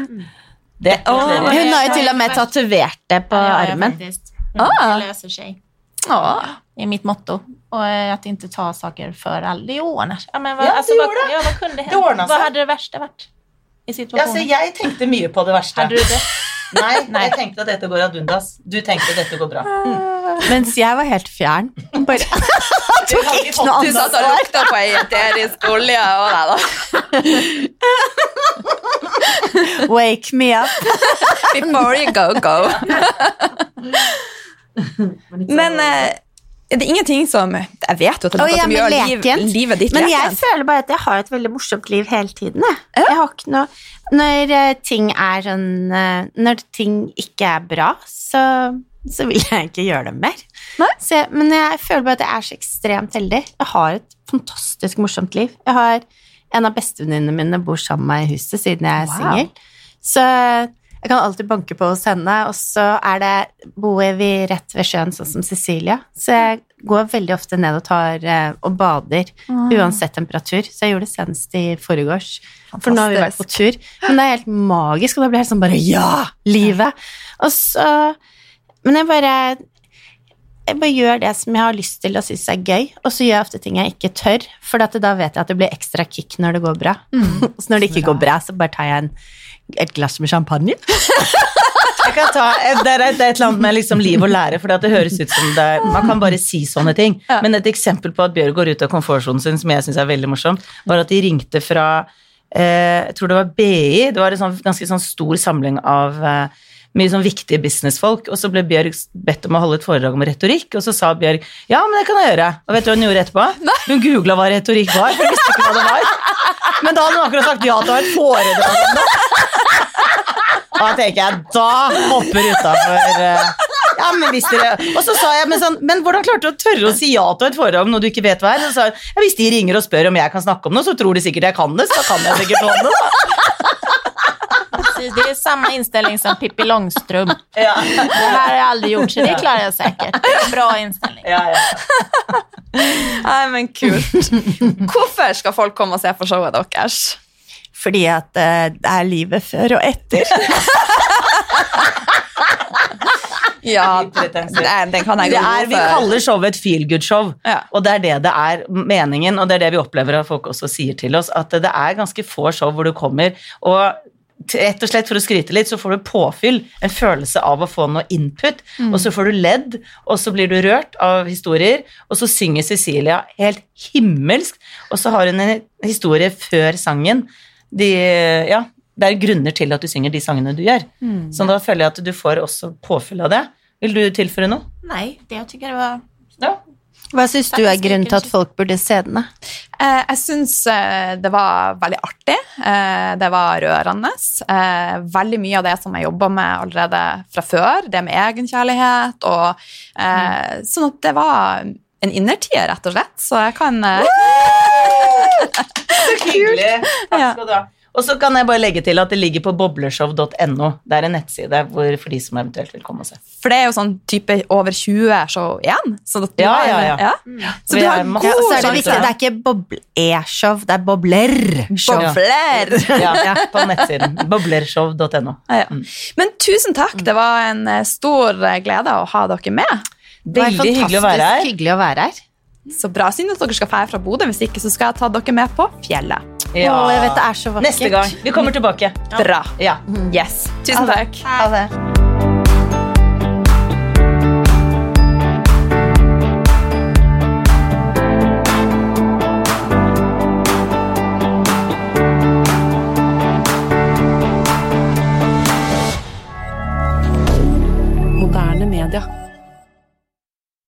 Det Hun har jo til og med tatovert det på Ja, ja, armen. Ah. Det løser seg. Ah. Det är mitt motto. Och at att inte ta saker för all... Det ordnar ja, men vad, Ja, alltså, det vad, det. ja, vad kunde Det hende? hända? sig. Vad hade det värsta varit i Ja, situationen? så jeg tenkte mye på det verste. Hade du det? <laughs> Nei, Nei. jeg tenkte at dette går ad undas. Du tenkte at dette går bra. Mens jeg var helt fjern. Bare, tok ikke noe ansvar. Du satt og lukta på ei eterisk olje og deg, da. <laughs> wake me up. Before you go, go. <laughs> Men eh, det er ingenting som Jeg vet jo at det er noe noe ja, som gjør liv, livet ditt Men jeg lekent. føler bare at jeg har et veldig morsomt liv hele tiden. Jeg, jeg har ikke noe Når eh, ting er sånn eh, Når ting ikke er bra, så, så vil jeg ikke gjøre det mer. Så men jeg føler bare at jeg er så ekstremt heldig. Jeg har et fantastisk morsomt liv. Jeg har En av bestevenninnene mine bor sammen med meg i huset siden jeg er Wow. singel. Så jeg kan alltid banke på hos henne, og så er det, bor vi rett ved sjøen, sånn som Cecilia. Så jeg går veldig ofte ned og tar eh, og bader, uansett temperatur. Så jeg gjorde det senest i forgårs. For nå har vi vært på tur. Men det er helt magisk, og da blir jeg helt sånn bare Ja! Livet! Og så Men jeg bare jeg bare gjør det som jeg har lyst til og syns er gøy, og så gjør jeg ofte ting jeg ikke tør, for at da vet jeg at det blir ekstra kick når det går bra. <laughs> så når det ikke går bra, så bare tar jeg en, et glass med champagne. Jeg kan ta, det, er, det er et eller annet med liksom liv og lære, for det høres ut som det er, man kan bare si sånne ting. Men et eksempel på at Bjørg går ut av komfortsonen sin, som jeg syns er veldig morsomt, var at de ringte fra eh, Jeg tror det var BI, det var en sånn, ganske sånn stor samling av eh, mye sånn viktige businessfolk, og så ble Bjørg bedt om å holde et foredrag om retorikk, og så sa Bjørg ja, men det kan jeg gjøre. Og vet du hva hun gjorde etterpå? Hun googla hva retorikk var, for hun visste ikke hva det var. Men da hadde hun akkurat sagt ja til å ha et foredrag om det. Da tenker jeg, da hopper utafor Ja, men hvis det. Og så sa jeg, men, sånn, men hvordan klarte du å tørre å si ja til et foredrag om noe du ikke vet hva er? Så sa hun, ja, hvis de ringer og spør om jeg kan snakke om noe, så tror de sikkert jeg kan det, så da kan jeg sikkert noe om det. da. Precis, det är samma inställning som Pippi Långstrump. Ja, Det här har jag aldrig gjort, så det klarar jag säkert. Det är en bra inställning. ja, ja. Nei, men kult. Hvorfor skal folk komme og se på showet deres? Fordi at eh, det er livet før og etter. Ja, den, det kan jeg Det er, vi kaller showet et feel good-show, Ja. og det er det det er meningen, og det er det vi opplever at folk også sier til oss, at det er ganske få show hvor du kommer, og rett og slett for å skryte litt, så får du påfyll, en følelse av å få noe input, og så får du ledd, og så blir du rørt av historier, og så synger Cecilia helt himmelsk, og så har hun en historie før sangen. De, ja, det er grunner til at du synger de sangene du gjør. Så da føler jeg at du får også påfyll av det. Vil du tilføre noe? Nei, det jeg tykker jeg var... Ja. Hva syns du er grunnen til at folk burde se den? da? Eh, jeg syns eh, det var veldig artig. Eh, det var rørende. Eh, veldig mye av det som jeg jobba med allerede fra før, det med egenkjærlighet og eh, Sånn at det var en innertier, rett og slett. Så jeg kan eh, kult! <laughs> Takk skal du ha. Og så kan jeg bare legge til at det ligger på bobleshow.no. Det er en nettside hvor, for de som eventuelt vil komme og se. For det er jo sånn type over 20 show igjen. Så Ja, har- ja, ja. Så du har god Ja, så er det viktig, det er ikke boble-show, det er bobler-show. Bobler! Ja, på nettsiden. Boblershow.no. Ja, ja. Men tusen takk. Det var en eh, stor eh, glede å ha dere med. Det var Veldig hyggelig å være fantastisk her. hyggelig å være her. Så bra. Synd at dere skal dra fra Bodø. Hvis ikke så skal jeg ta dere med på fjellet. Ja. Å, jeg vet det er så vakkert. Neste gang. Vi kommer tilbake. Bra. Ja. Yes. Tusen takk. Ha det.